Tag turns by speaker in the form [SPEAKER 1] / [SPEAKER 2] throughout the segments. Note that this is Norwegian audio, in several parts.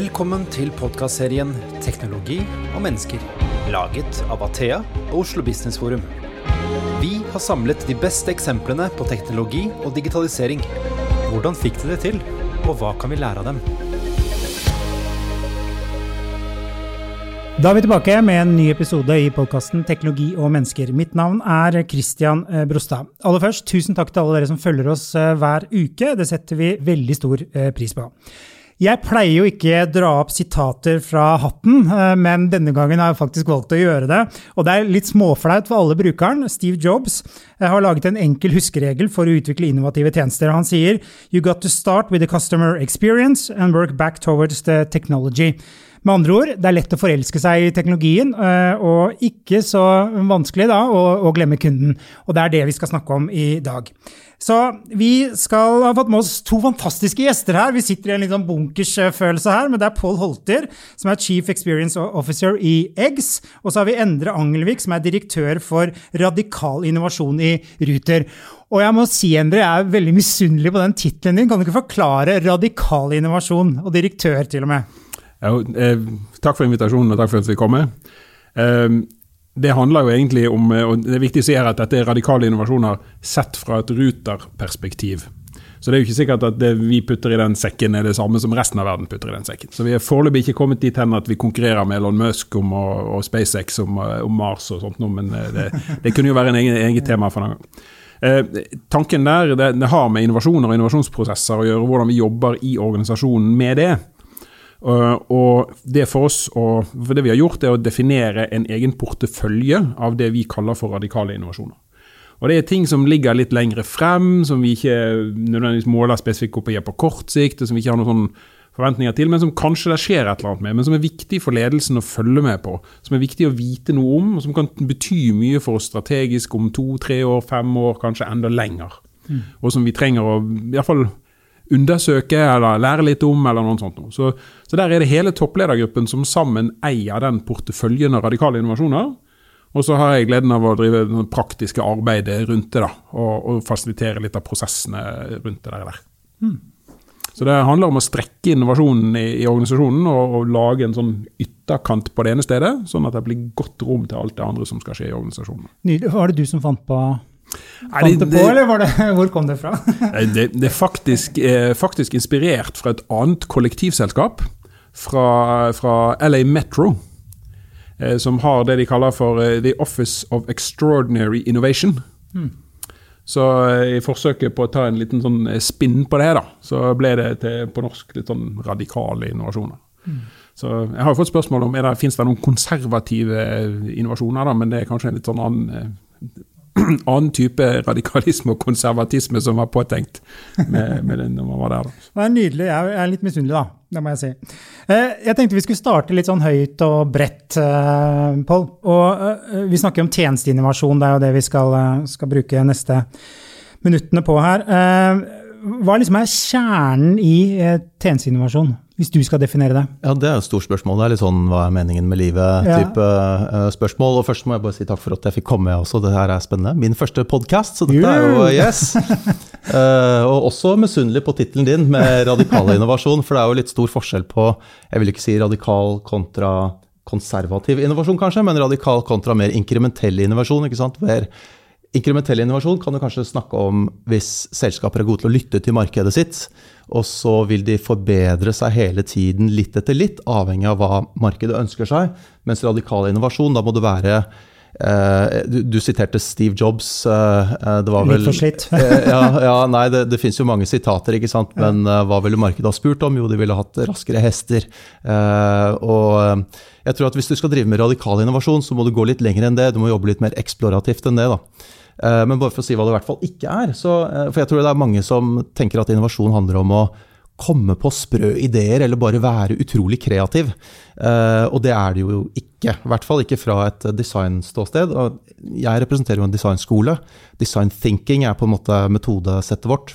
[SPEAKER 1] Velkommen til podkastserien 'Teknologi og mennesker', laget av Athea og Oslo Business Forum. Vi har samlet de beste eksemplene på teknologi og digitalisering. Hvordan fikk de det til, og hva kan vi lære av dem?
[SPEAKER 2] Da er vi tilbake med en ny episode i podkasten Teknologi og mennesker. Mitt navn er Christian eh, Brostad. Aller først, tusen takk til alle dere som følger oss eh, hver uke. Det setter vi veldig stor eh, pris på. Jeg pleier jo ikke dra opp sitater fra hatten, men denne gangen har jeg faktisk valgt å gjøre det. Og det er litt småflaut for alle brukeren. Steve Jobs har laget en enkel huskeregel for å utvikle innovative tjenester. Han sier «You got to start with the customer experience and work back towards the technology». Med andre ord, det er lett å forelske seg i teknologien, og ikke så vanskelig da å, å, glemme kunden. Og det er det vi skal snakke om i dag. Så vi skal ha fått med oss to fantastiske gjester her. Vi sitter i en litt sånn bunkersfølelse her, men det er Pål Holter, som er Chief Experience Officer i Eggs. Og så har vi Endre Angelvik, som er direktør for radikal innovasjon i Ruter. Og jeg må si, Endre, jeg er veldig misunnelig på den tittelen din. Kan du ikke forklare radikal innovasjon, og direktør til og med?
[SPEAKER 3] Ja, eh, takk for invitasjonen og takk for at vi kommer. Eh, det handler jo egentlig om, og det er viktig å si her at dette er radikale innovasjoner sett fra et ruterperspektiv. Så det er jo ikke sikkert at det vi putter i den sekken er det samme som resten av verden putter i den sekken. Så vi er foreløpig ikke kommet dit hen at vi konkurrerer med Elon Musk om, og, og SpaceX om, om, Mars og sånt noe, men det, det, kunne jo være en egen, eget tema for en gang. Eh, tanken der det, det har med innovasjoner og innovasjonsprosesser å gjøre, hvordan vi jobber i organisasjonen med det. Uh, og det for oss, og for det vi har gjort, er å definere en egen portefølje av det vi kaller for radikale innovasjoner. Og Det er ting som ligger litt lengre frem, som vi ikke nødvendigvis måler spesifikt kopier på kort sikt, og som vi ikke har noen forventninger til, men som kanskje det skjer et eller annet med, men som er viktig for ledelsen å følge med på. Som er viktig å vite noe om, og som kan bety mye for oss strategisk om to, tre år, fem år, kanskje enda lenger. Mm. Og som vi trenger å i hvert fall undersøke eller lære litt om, eller noe sånt. Så, så der er det hele toppledergruppen som sammen eier den porteføljen av radikale innovasjoner. Og så har jeg gleden av å drive det praktiske arbeidet rundt det, da, og, og fasilitere litt av prosessene rundt det der. Mm. Så det handler om å strekke innovasjonen i, i organisasjonen og, og, lage en sånn ytterkant på det ene stedet, sånn at det blir godt rom til alt det andre som skal skje i organisasjonen.
[SPEAKER 2] Nydelig. Var det du som fant på Fant det, på, eller det, hvor kom det fra?
[SPEAKER 3] det, det, er faktisk, eh, faktisk, inspirert fra et annet kollektivselskap, fra, fra LA Metro. Eh, som har det de kaller for eh, The Office of Extraordinary Innovation. Mm. Så eh, i forsøket på å ta en liten sånn spinn på det, da, så ble det til, på norsk litt sånn radikale innovasjoner. Mm. Så Jeg har fått spørsmål om er det finnes noen konservative innovasjoner, da, men det er kanskje en litt sånn annen annen type radikalisme og konservatisme som var påtenkt med, med den når man var der. Da.
[SPEAKER 2] Det er nydelig. Jeg er litt misunnelig, da. Det må jeg si. Eh, jeg tenkte vi skulle starte litt sånn høyt og bredt, eh, Pål. Og eh, vi snakker om tjenesteinnovasjon, det er jo det vi skal, skal bruke neste minuttene på her. Hva liksom er kjernen i tjenesteinnovasjon? Hvis du skal definere det?
[SPEAKER 4] Ja, Det er et stort spørsmål. Det er litt sånn hva er meningen med livet-type ja. uh, spørsmål. Og først må jeg bare si takk for at jeg fikk komme også. Det her er spennende. Min første podkast, så dette er jo yes. Uh, og også misunnelig på tittelen din med radikal innovasjon, for det er jo litt stor forskjell på jeg vil ikke si radikal kontra konservativ innovasjon, kanskje, men radikal kontra mer inkrementell innovasjon. ikke sant? Hvor Inkrementell innovasjon kan du kanskje snakke om hvis selskaper er gode til å lytte til markedet sitt, og så vil de forbedre seg hele tiden litt etter litt, avhengig av hva markedet ønsker seg. Mens radikal innovasjon, da må du være Uh, du, du, siterte Steve Jobs. Uh, det var vel,
[SPEAKER 2] Litt for slitt.
[SPEAKER 4] ja, ja, nei, det, det finnes jo mange sitater, ikke sant? men hva ville markedet ha spurt om? Jo, de ville hatt raskere hester. og jeg tror at hvis du skal drive med radikal innovasjon, så må du gå litt lenger enn det. Du må jobbe litt mer eksplorativt enn det. da. Eh, men bare for å si hva det i hvert fall ikke er. Så, eh, for jeg tror det er mange som tenker at innovasjon handler om å komme på sprø ideer, eller bare være utrolig kreativ. Uh, og det er det jo ikke. I hvert fall ikke fra et designståsted. Jeg representerer jo en designskole. Design thinking er på en måte metodesettet vårt.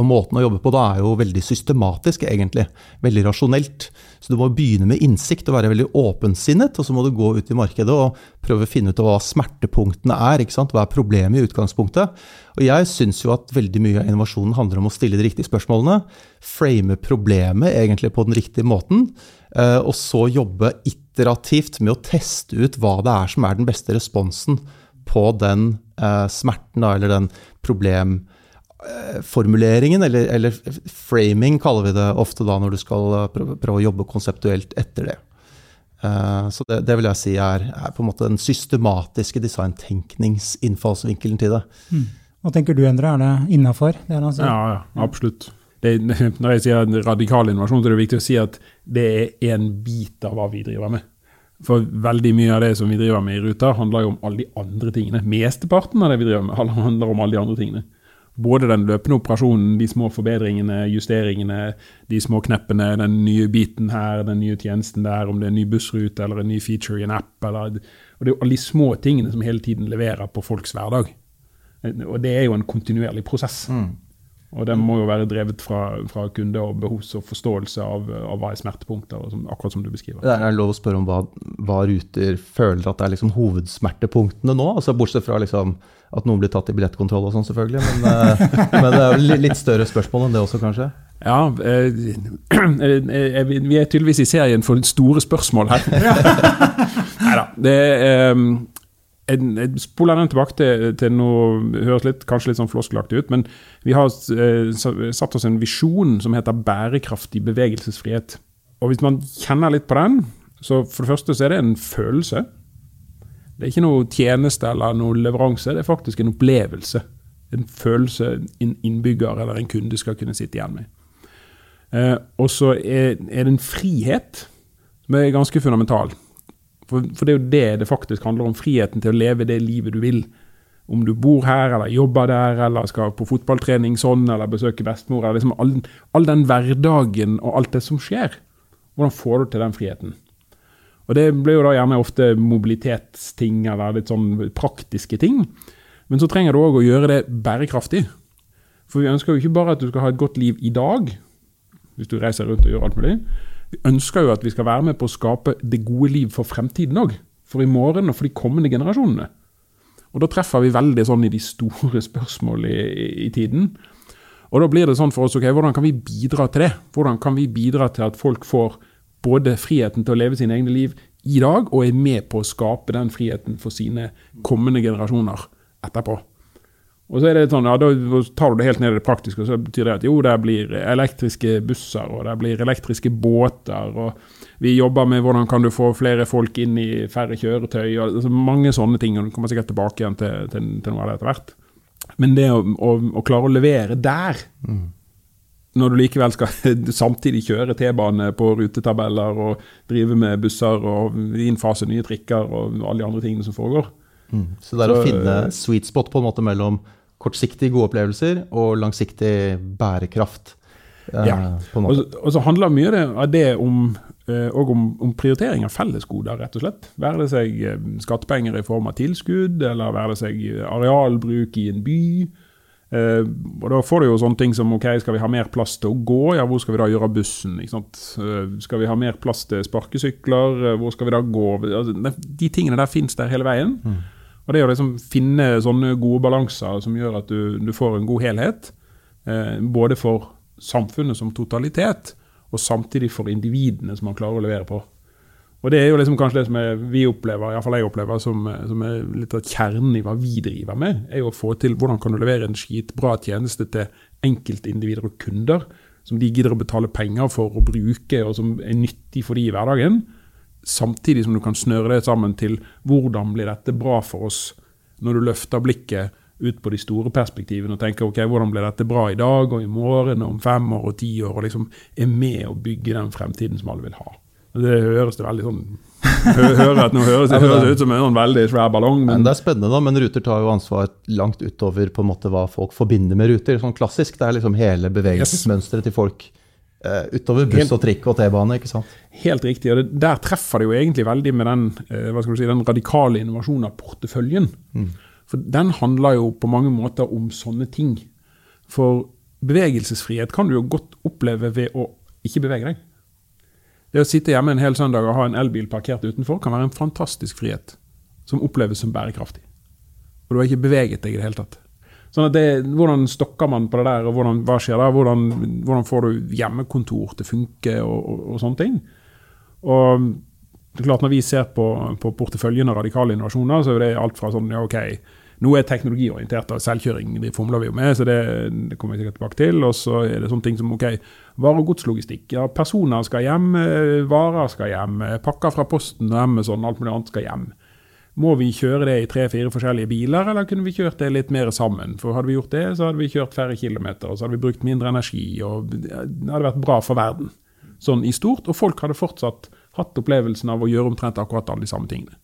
[SPEAKER 4] Og måten å jobbe på da er jo veldig systematisk, egentlig. Veldig rasjonelt. Så du må begynne med innsikt og være veldig åpensinnet, og så må du gå ut i markedet og prøve å finne ut hva smertepunktene er. ikke sant? Hva er problemet i utgangspunktet? Og jeg syns jo at veldig mye av innovasjonen handler om å stille de riktige spørsmålene, frame problemet egentlig på den riktige måten, eh, og så jobbe iterativt med å teste ut hva det er som er den beste responsen på den eh, smerten, eller den problem formuleringen, eller, eller, framing kaller vi det ofte da når du skal eh, prøve, å jobbe konseptuelt etter det. Uh, så det, det, vil jeg si er, er, på en måte den systematiske designtenkningsinnfallsvinkelen til det.
[SPEAKER 2] Mm. Hva tenker du, Endre? Er det innafor?
[SPEAKER 3] Ja, ja, absolutt. Det, når jeg sier radikal innovasjon, så er det viktig å si at det er en bit av hva vi driver med. For veldig mye av det som vi driver med i Ruta, handler jo om alle de andre tingene. Mesteparten av det vi driver med, handler om alle de andre tingene både den løpende operasjonen, de små forbedringene, justeringene, de små kneppene, den nye biten her, den nye tjenesten der, om det er en ny bussrute eller en ny feature i en app. Eller, og Det er jo alle de små tingene som hele tiden leverer på folks hverdag. Og det er jo en kontinuerlig prosess. Mm. Og den må jo være drevet fra, fra kunde og behovs- og forståelse av, av hva er smertepunkter, som, akkurat som du beskriver.
[SPEAKER 4] Det er lov å spørre om hva, hva Ruter føler at det er liksom hovedsmertepunktene nå? altså Bortsett fra liksom at noen blir tatt i billettkontroll og sånn, selvfølgelig. Men, eh, men, det er jo litt større spørsmål enn det også, kanskje?
[SPEAKER 3] Ja, eh, eh, vi er tydeligvis i serien for store spørsmål her. Nei da. Det jeg spoler den tilbake til, til noe høres litt, kanskje litt sånn floskelaktig ut, men vi har satt oss en visjon som heter bærekraftig bevegelsesfrihet. Og Hvis man kjenner litt på den, så for det første så er det en følelse. Det er ikke noe tjeneste eller noe leveranse, det er faktisk en opplevelse. En følelse en innbygger eller en kunde skal kunne sitte igjen med. Eh, og så er, er, det en frihet som er ganske fundamental. For, for, det er jo det det faktisk handler om. Friheten til å leve det livet du vil. Om du bor her, eller jobber der, eller skal på fotballtrening sånn, eller besøke bestemor. Liksom all, all den hverdagen og alt det som skjer. Hvordan får du til den friheten? Og Det blir jo da gjerne ofte mobilitetsting eller litt sånn praktiske ting. Men så trenger du òg å gjøre det bærekraftig. For vi ønsker jo ikke bare at du skal ha et godt liv i dag, hvis du reiser rundt og gjør alt mulig. Vi ønsker jo at vi skal være med på å skape det gode liv for fremtiden òg. For i morgen og for de kommende generasjonene. Og da treffer vi veldig sånn i de store spørsmålene i, i, tiden. Og da blir det sånn for oss, ok, hvordan kan vi bidra til det? Hvordan kan vi bidra til at folk får både friheten til å leve sine egne liv i dag, og er med på å skape den friheten for sine kommende generasjoner etterpå. Og så er det sånn, ja, Da tar du det helt ned i det praktiske, og så betyr det at jo, det blir elektriske busser og det blir elektriske båter. og Vi jobber med hvordan kan du få flere folk inn i færre kjøretøy. og altså Mange sånne ting. og Du kommer sikkert tilbake igjen til, til, til noe av det etter hvert. Men det å, å, å klare å levere der, mm når du likevel skal samtidig kjøre T-bane på rutetabeller og drive med busser og innfase nye trikker og alle de andre tingene som foregår.
[SPEAKER 4] Mm. Så det er så, å finne sweet spot på en måte mellom kortsiktige gode opplevelser og langsiktig bærekraft.
[SPEAKER 3] Eh, ja. Og, og, så handler mye av det om, eh, om, om, prioritering av fellesgoder, rett og slett. Være det seg eh, skattepenger i form av tilskudd, eller være det seg arealbruk i en by Uh, og Da får du jo sånne ting som ok, skal vi ha mer plass til å gå, ja, hvor skal vi da gjøre bussen? Uh, skal vi ha mer plass til sparkesykler, uh, hvor skal vi da gå? Altså, de tingene der fins der hele veien. Mm. Og Det å liksom finne sånne gode balanser som gjør at du, du får en god helhet, både for samfunnet som totalitet, og samtidig for individene som man klarer å levere på. Og Det er jo liksom kanskje det som vi opplever, iallfall jeg opplever, som, som, er litt av kjernen i hva vi driver med. er jo å få til Hvordan kan du levere en skitbra tjeneste til enkeltindivider og kunder, som de gidder å betale penger for å bruke, og som er nyttig for de i hverdagen. Samtidig som du kan snøre det sammen til hvordan blir dette bra for oss, når du løfter blikket ut på de store perspektivene og tenker ok, hvordan blir dette bra i dag og i morgen og om fem år og ti år, og liksom er med å bygge den fremtiden som alle vil ha. Det høres det veldig sånn hører at Nå høres det høres ut som en sånn veldig svær ballong.
[SPEAKER 4] Men, men det er spennende, da, men Ruter tar jo ansvar langt utover på en måte hva folk forbinder med Ruter. Sånn klassisk, Det er liksom hele bevegelsesmønsteret til folk uh, utover buss og trikk og T-bane. ikke sant?
[SPEAKER 3] Helt riktig. og det, Der treffer det jo egentlig veldig med den, uh, hva skal du si, den radikale innovasjonen av porteføljen. Mm. For den handler jo på mange måter om sånne ting. For bevegelsesfrihet kan du jo godt oppleve ved å ikke bevege deg. Det å sitte hjemme en hel søndag og ha en elbil parkert utenfor kan være en fantastisk frihet, som oppleves som bærekraftig. Og du har ikke beveget deg i det hele tatt. Sånn at det, Hvordan stokker man på det der, og hvordan, hva skjer da? Hvordan, hvordan får du hjemmekontor til å funke, og, og, og, sånne ting. Og det er klart Når vi ser på, på porteføljen av radikale innovasjoner, så er det alt fra sånn ja, ok, nå er teknologiorientert, og selvkjøring det fomler vi jo med, så det, det kommer vi sikkert tilbake til. Og så er det sånne ting som ok, vare- og godslogistikk. Ja, personer skal hjem, eh, varer skal hjem, eh, pakker fra Posten og Amazon, alt mulig annet skal hjem. Må vi kjøre det i tre-fire forskjellige biler, eller kunne vi kjørt det litt mer sammen? For Hadde vi gjort det, så hadde vi kjørt færre kilometer, og så hadde vi brukt mindre energi. og Det hadde vært bra for verden, sånn i stort. Og folk hadde fortsatt hatt opplevelsen av å gjøre omtrent akkurat alle de samme tingene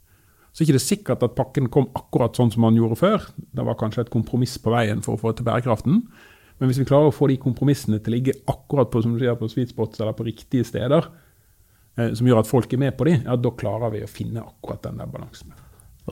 [SPEAKER 3] så er det ikke sikkert at pakken kom akkurat sånn som man gjorde før. Det var kanskje et kompromiss på veien for å få til bærekraften. Men hvis vi klarer å få de kompromissene til å ligge akkurat på som du sier, på sweet spots eller på riktige steder, eh, som gjør at folk er med på de, ja, da klarer vi å finne akkurat den der balansen.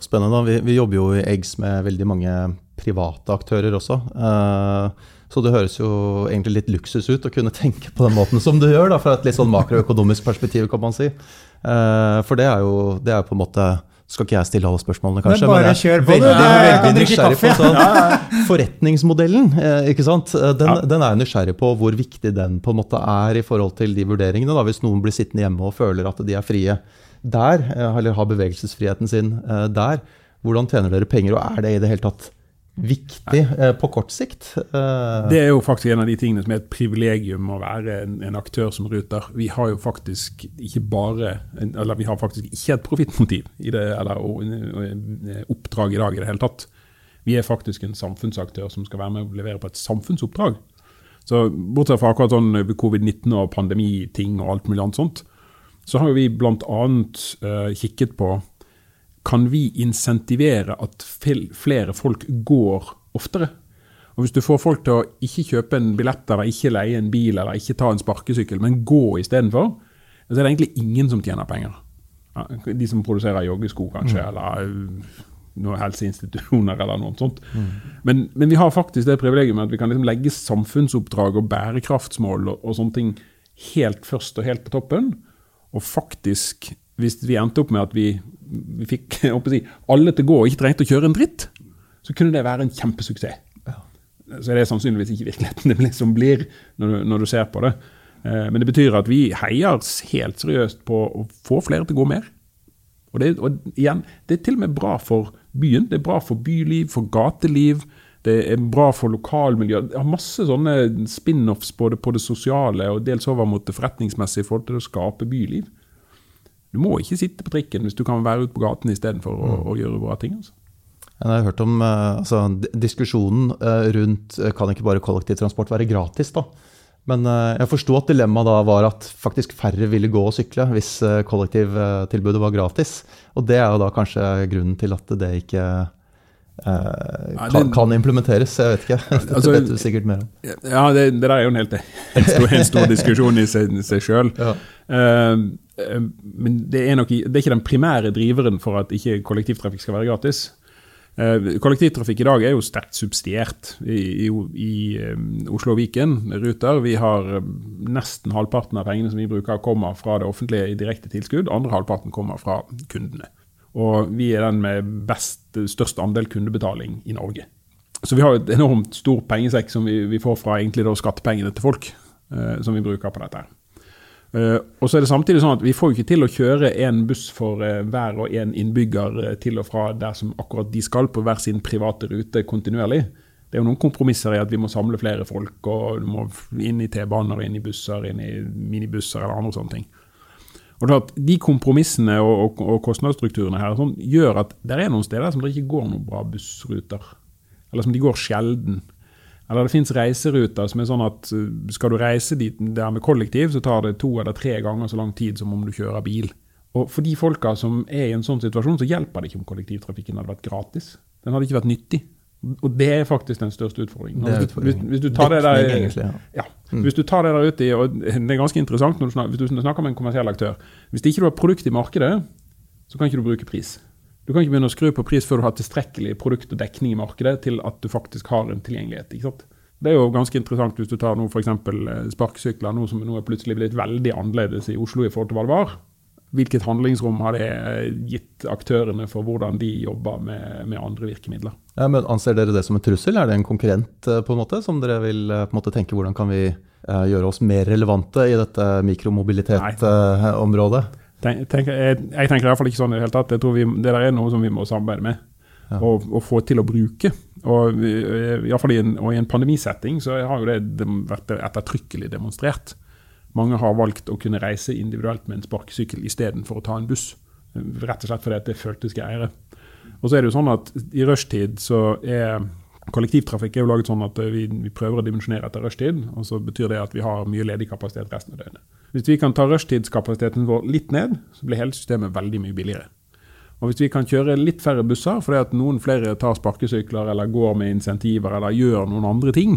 [SPEAKER 4] Spennende. Vi, vi, jobber jo i Eggs med veldig mange private aktører også. Eh, så det høres jo egentlig litt luksus ut å kunne tenke på den måten som du gjør, da, fra et litt sånn makroøkonomisk perspektiv, kan man si. Eh, for det er jo det er på en måte skal ikke jeg stille alle spørsmålene, kanskje.
[SPEAKER 2] Men bare men kjør på.
[SPEAKER 4] Veldig, veldig nysgjerrig på sånn, Forretningsmodellen, eh, ikke sant? Eh, den, ja. den, er jeg nysgjerrig på hvor viktig den på en måte er i forhold til de vurderingene. Da. Hvis noen blir sittende hjemme og føler at de er frie der, eh, eller har bevegelsesfriheten sin der, hvordan tjener dere penger, og er det i det hele tatt viktig eh, på kort sikt.
[SPEAKER 3] Eh. Det er jo faktisk en av de tingene som er et privilegium å være en, en, aktør som Ruter. Vi har jo faktisk ikke bare Eller vi har faktisk ikke et profittmotiv i det, eller oppdrag i dag i det hele tatt. Vi er faktisk en samfunnsaktør som skal være med å levere på et samfunnsoppdrag. Så Bortsett fra akkurat sånn covid-19 og pandemiting og alt mulig annet sånt, så har vi bl.a. Uh, kikket på kan vi insentivere at flere folk går oftere. Og Hvis du får folk til å ikke kjøpe en billett eller ikke leie en bil eller ikke ta en sparkesykkel, men gå istedenfor, så er det egentlig ingen som tjener penger. De som produserer joggesko, kanskje, mm. eller uh, noen helseinstitusjoner eller noe sånt. Mm. Men, men, vi har faktisk det privilegiet med at vi kan liksom legge samfunnsoppdrag og bærekraftsmål og, og sånne ting helt først og helt på toppen. Og faktisk, hvis vi endte opp med at vi vi fikk si, alle til å gå og ikke trengte å kjøre en dritt, så kunne det være en kjempesuksess. Ja. Så er det sannsynligvis ikke virkeligheten det som blir når du, når du, ser på det. Eh, men det betyr at vi heier helt seriøst på å få flere til å gå mer. Og, det, og igjen, det er til og med bra for byen. Det er bra for byliv, for gateliv. Det er bra for lokalmiljø. Det har masse sånne spin-offs både på det sosiale og dels over mot det forretningsmessige i forhold til å skape byliv. Du må ikke sitte på trikken hvis du kan være ute på gaten istedenfor å, mm. å gjøre bra ting. Altså.
[SPEAKER 4] Jeg har hørt om uh, altså, diskusjonen uh, rundt uh, kan ikke bare kollektivtransport være gratis. da? Men jeg forsto at dilemmaet da var at faktisk færre ville gå og sykle hvis kollektivtilbudet var gratis. Og det er jo da kanskje grunnen til at det ikke kan, kan, implementeres. Jeg vet ikke. Dette altså, vet du sikkert mer om.
[SPEAKER 3] Ja, det, det der er jo en helt en stor, en stor diskusjon i seg, seg sjøl. Ja. Eh, men det er, nok, det er ikke den primære driveren for at ikke kollektivtrafikk skal være gratis. Eh, kollektivtrafikk i dag er jo sterkt subsidiert i, i, i Oslo og Viken Ruter. Vi har nesten halvparten av pengene som vi bruker, kommer fra det offentlige i direkte tilskudd. Andre halvparten kommer fra kundene. Og vi er den med best, størst andel kundebetaling i Norge. Så vi har et enormt stor pengesekk som vi, vi får fra egentlig skattepengene til folk, eh, som vi bruker på dette. Uh, og så er det samtidig sånn at Vi får jo ikke til å kjøre en buss for eh, hver og en innbygger uh, til og fra der som akkurat de skal, på hver sin private rute kontinuerlig. Det er jo noen kompromisser i at vi må samle flere folk, og du må inn i T-baner, inn i busser, inn i minibusser eller andre sånne ting. Og at De kompromissene og, og, og kostnadsstrukturene her sånn, gjør at det er noen steder som det ikke går noen bra bussruter. Eller som de går sjelden. Eller det fins reiseruter som er sånn at eh, skal du reise dit der med kollektiv, så tar det to eller tre ganger så lang tid som om du kjører bil. Og for de folka som er i en sånn situasjon, så hjelper det ikke om kollektivtrafikken hadde vært gratis. Den hadde ikke vært nyttig. Og det er faktisk den største utfordringen. Hvis du, hvis, hvis du tar det der, egentlig, ja. Ja, mm. hvis du tar det der ute i, og Det er ganske interessant når du snakker, hvis du snakker med en kommersiell aktør. Hvis ikke du har produkt i markedet, så kan ikke du bruke pris. Du kan ikke begynne å skru på pris før du har tilstrekkelig produkt og dekning i markedet til at du faktisk har en tilgjengelighet. Det er jo ganske interessant hvis du tar nå f.eks. sparkesykler, nå som nå er plutselig blitt veldig annerledes i Oslo i forhold til hva det var. Hvilket handlingsrom har det gitt aktørene for hvordan de jobber med, med andre virkemidler?
[SPEAKER 4] Ja, men Anser dere det som en trussel? Er det en konkurrent på en måte, som dere vil på en måte tenke hvordan kan vi gjøre oss mer relevante i dette mikromobilitet-området?
[SPEAKER 3] Tenk, tenk, jeg, jeg, tenker i hvert fall ikke sånn i det hele tatt. Jeg tror vi, Det der er noe som vi må samarbeide med ja. og, og, få til å bruke. Og i, i, fall i en, og i en pandemisetting så har jo det vært ettertrykkelig demonstrert. Mange har valgt å kunne reise individuelt med en sparkesykkel istedenfor å ta en buss. Rett og slett fordi det føltes greiere. Og så er det jo sånn at i rushtid så er Kollektivtrafikk er jo laget sånn at vi, vi prøver å dimensjonere etter rushtid. og Så betyr det at vi har mye ledig kapasitet resten av døgnet. Hvis vi kan ta rushtidskapasiteten vår litt ned, så blir hele systemet veldig mye billigere. Og hvis vi kan kjøre litt færre busser fordi at noen flere tar sparkesykler eller går med insentiver eller gjør noen andre ting,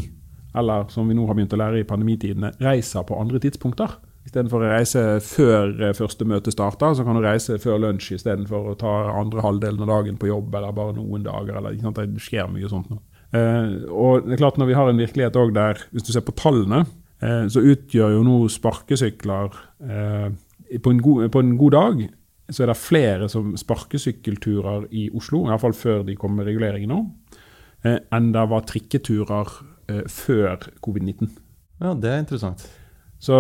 [SPEAKER 3] eller som vi nå har begynt å lære i pandemitidene, reiser på andre tidspunkter. Istedenfor å reise før eh, første møte starter, så kan du reise før lunsj istedenfor å ta andre halvdelen av dagen på jobb eller bare noen dager. Eller, det skjer mye sånt nå. Eh, og det er klart Når vi har en virkelighet òg der, hvis du ser på tallene, eh, så utgjør jo nå sparkesykler eh, på, en god, på, en god, dag så er det flere som sparkesykkelturer i Oslo, iallfall før de kom med reguleringen nå, enn det var trikketurer før covid-19.
[SPEAKER 4] Ja, det er interessant.
[SPEAKER 3] Så,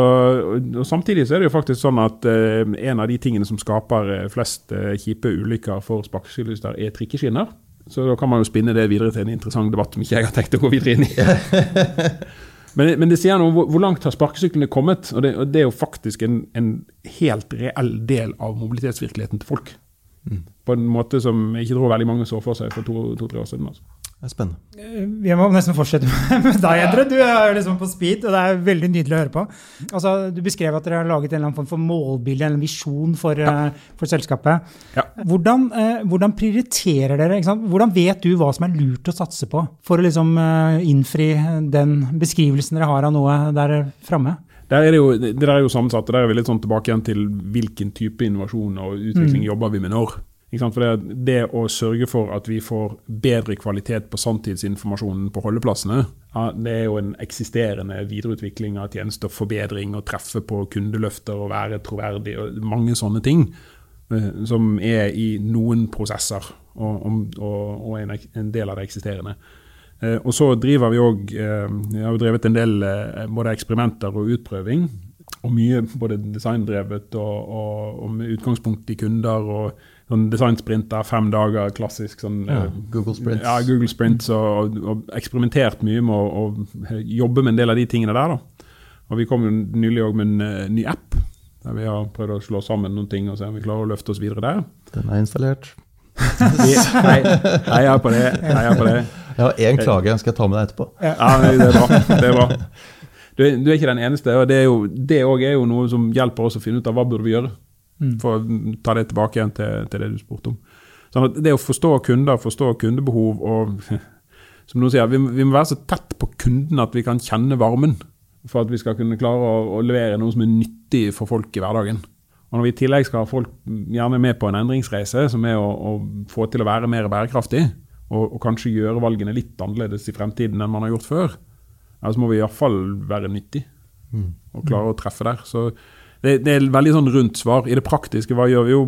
[SPEAKER 3] og Samtidig så er det jo faktisk sånn at eh, en av de tingene som skaper eh, flest eh, kjipe ulykker for sparkesyklister, er trikkeskinner. Så da kan man jo spinne det videre til en interessant debatt som ikke jeg har tenkt å gå videre inn i. men, men, det sier noe hvor, hvor langt har sparkesyklene kommet. Og det, og det er jo faktisk en, en, helt reell del av mobilitetsvirkeligheten til folk. Mm. På en måte som jeg ikke tror veldig mange så for seg for to-tre to, år siden. altså.
[SPEAKER 4] Det er spennende.
[SPEAKER 2] Eh, vi må nesten fortsette med deg, Endre. Du er liksom på speed, og det er veldig nydelig å høre på. Altså, du beskrev at dere har laget en eller annen form for målbilde eller visjon for, ja. uh, for selskapet. Ja. Hvordan, uh, hvordan, prioriterer dere? Hvordan vet du hva som er lurt å satse på for å liksom, innfri den beskrivelsen dere har av noe der framme?
[SPEAKER 3] Der er det, jo, det der er jo sammensatt. og Der er vi litt sånn tilbake igjen til hvilken type innovasjon og utvikling mm. jobber vi med når. For det, det, å sørge for at vi får bedre kvalitet på sanntidsinformasjonen på holdeplassene, ja, det er jo en eksisterende videreutvikling av tjenester, forbedring og treffe på kundeløfter og være troverdig og mange sånne ting eh, som er i noen prosesser og, og, og en, en, del av det eksisterende. Eh, og så driver vi òg eh, Vi har jo drevet en del både eksperimenter og utprøving. Og mye både designdrevet og, og, og med utgangspunkt i kunder. og sånn designsprinter, fem dager, klassisk sånn ja,
[SPEAKER 4] eh, Google Sprints.
[SPEAKER 3] Ja, Google Sprints og, og, eksperimentert mye med å, jobbe med en del av de tingene der. da. Og Vi kom jo nylig òg med en uh, ny app, der vi har prøvd å slå sammen noen ting og se om vi klarer å løfte oss videre der.
[SPEAKER 4] Den er installert.
[SPEAKER 3] Heia på det. Heia på det.
[SPEAKER 4] Jeg har én klage, jeg skal ta med deg etterpå.
[SPEAKER 3] Ja, det er bra. Det er bra. Du, du, er ikke den eneste. og Det òg er, er, jo noe som hjelper oss å finne ut av hva burde vi gjøre. Mm. For å ta det tilbake igjen til, til det du spurte om. Sånn det å forstå kunder, forstå kundebehov og som noen sier, vi, vi, må være så tett på kunden at vi kan kjenne varmen. For at vi skal kunne klare å, å, levere noe som er nyttig for folk i hverdagen. Og Når vi i tillegg skal ha folk gjerne med på en endringsreise, som er å, å få til å være mer bærekraftig, og, og, kanskje gjøre valgene litt annerledes i fremtiden enn man har gjort før, så må vi iallfall være nyttig mm. og klare å treffe der. Så det, det, er veldig sånn rundt svar. I det praktiske, hva gjør vi jo?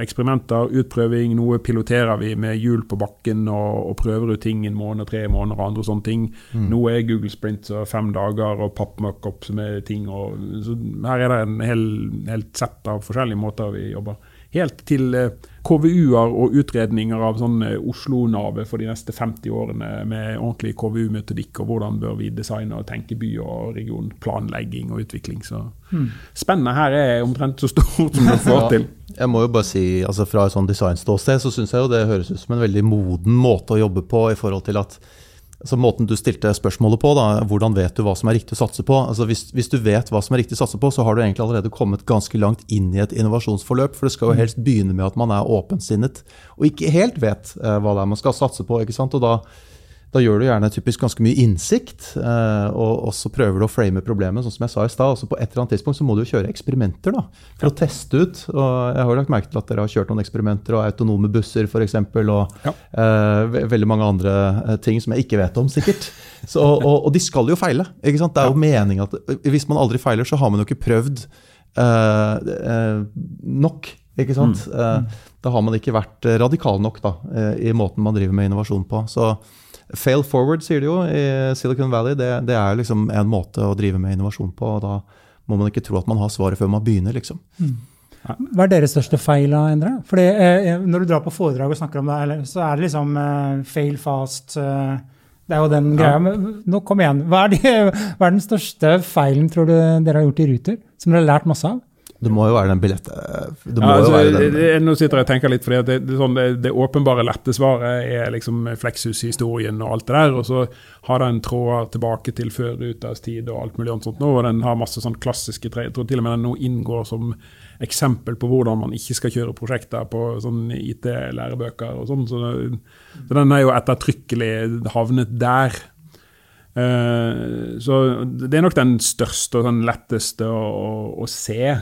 [SPEAKER 3] Eksperimenter, utprøving, noe piloterer vi med hjul på bakken og, og prøver ut ting en måned, tre måneder og andre sånne ting. Mm. Noe er Google Sprint og fem dager og pappmockup som er ting. Og, så her er det en hel, helt sett av forskjellige måter vi jobber helt til eh, KVU-er og utredninger av sånn eh, Oslo-navet for de neste 50 årene med ordentlig KVU-metodikk, og hvordan bør vi designe og tenke by og region, planlegging og utvikling. Så mm. spennet her er omtrent så stort som det får til.
[SPEAKER 4] Jeg må jo bare si, altså Fra et sånn designståsted så syns jeg jo det høres ut som en veldig moden måte å jobbe på i forhold til at altså Måten du stilte spørsmålet på, da, hvordan vet du hva som er riktig å satse på? Altså hvis, hvis, du vet hva som er riktig å satse på, så har du egentlig allerede kommet ganske langt inn i et innovasjonsforløp. For det skal jo helst begynne med at man er åpensinnet og ikke helt vet eh, hva det er man skal satse på. ikke sant? Og da, da gjør du gjerne typisk ganske mye innsikt, eh, og, og, så prøver du å frame problemet, sånn som jeg sa i sted, og så På et eller annet tidspunkt så må du jo kjøre eksperimenter da, for ja. å teste ut. og Jeg har lagt merke til at dere har kjørt noen eksperimenter, og autonome busser f.eks., og ja. eh, veldig mange andre eh, ting som jeg ikke vet om, sikkert. Så, og, og, de skal jo feile. ikke sant? Det er jo ja. meningen at Hvis man aldri feiler, så har man jo ikke prøvd eh, eh nok. ikke sant? Mm. da har man ikke vært radikal nok da, i måten man driver med innovasjon på. Så Fail forward, sier de jo i Silicon Valley. Det, det er liksom en måte å drive med innovasjon på. og Da må man ikke tro at man har svaret før man begynner, liksom. Mm.
[SPEAKER 2] Hva er deres største feil, Endre? Fordi eh, Når du drar på foredrag og snakker om det, så er det liksom eh, fail fast eh, Det er jo den greia. Ja. Men nå kom igjen. Hva er, de, hva er, den største feilen tror du dere har gjort i Ruter, som dere har lært masse av?
[SPEAKER 4] Det må jo være den billetten.
[SPEAKER 3] Ja, altså, nå sitter jeg og tenker litt, for det, det, sånn, det, det, åpenbare lette svaret er liksom Flexus-historien og alt det der. Og så har den tråder tilbake til før Rutas tid og alt mulig annet sånt nå. Og den har masse sånn klassiske tre. Jeg tror til og med den nå inngår som eksempel på hvordan man ikke skal kjøre prosjekter på sånn IT-lærebøker og sånn. Så, så, den er jo ettertrykkelig havnet der. Uh, så det er nok den største og den letteste å, å, å se.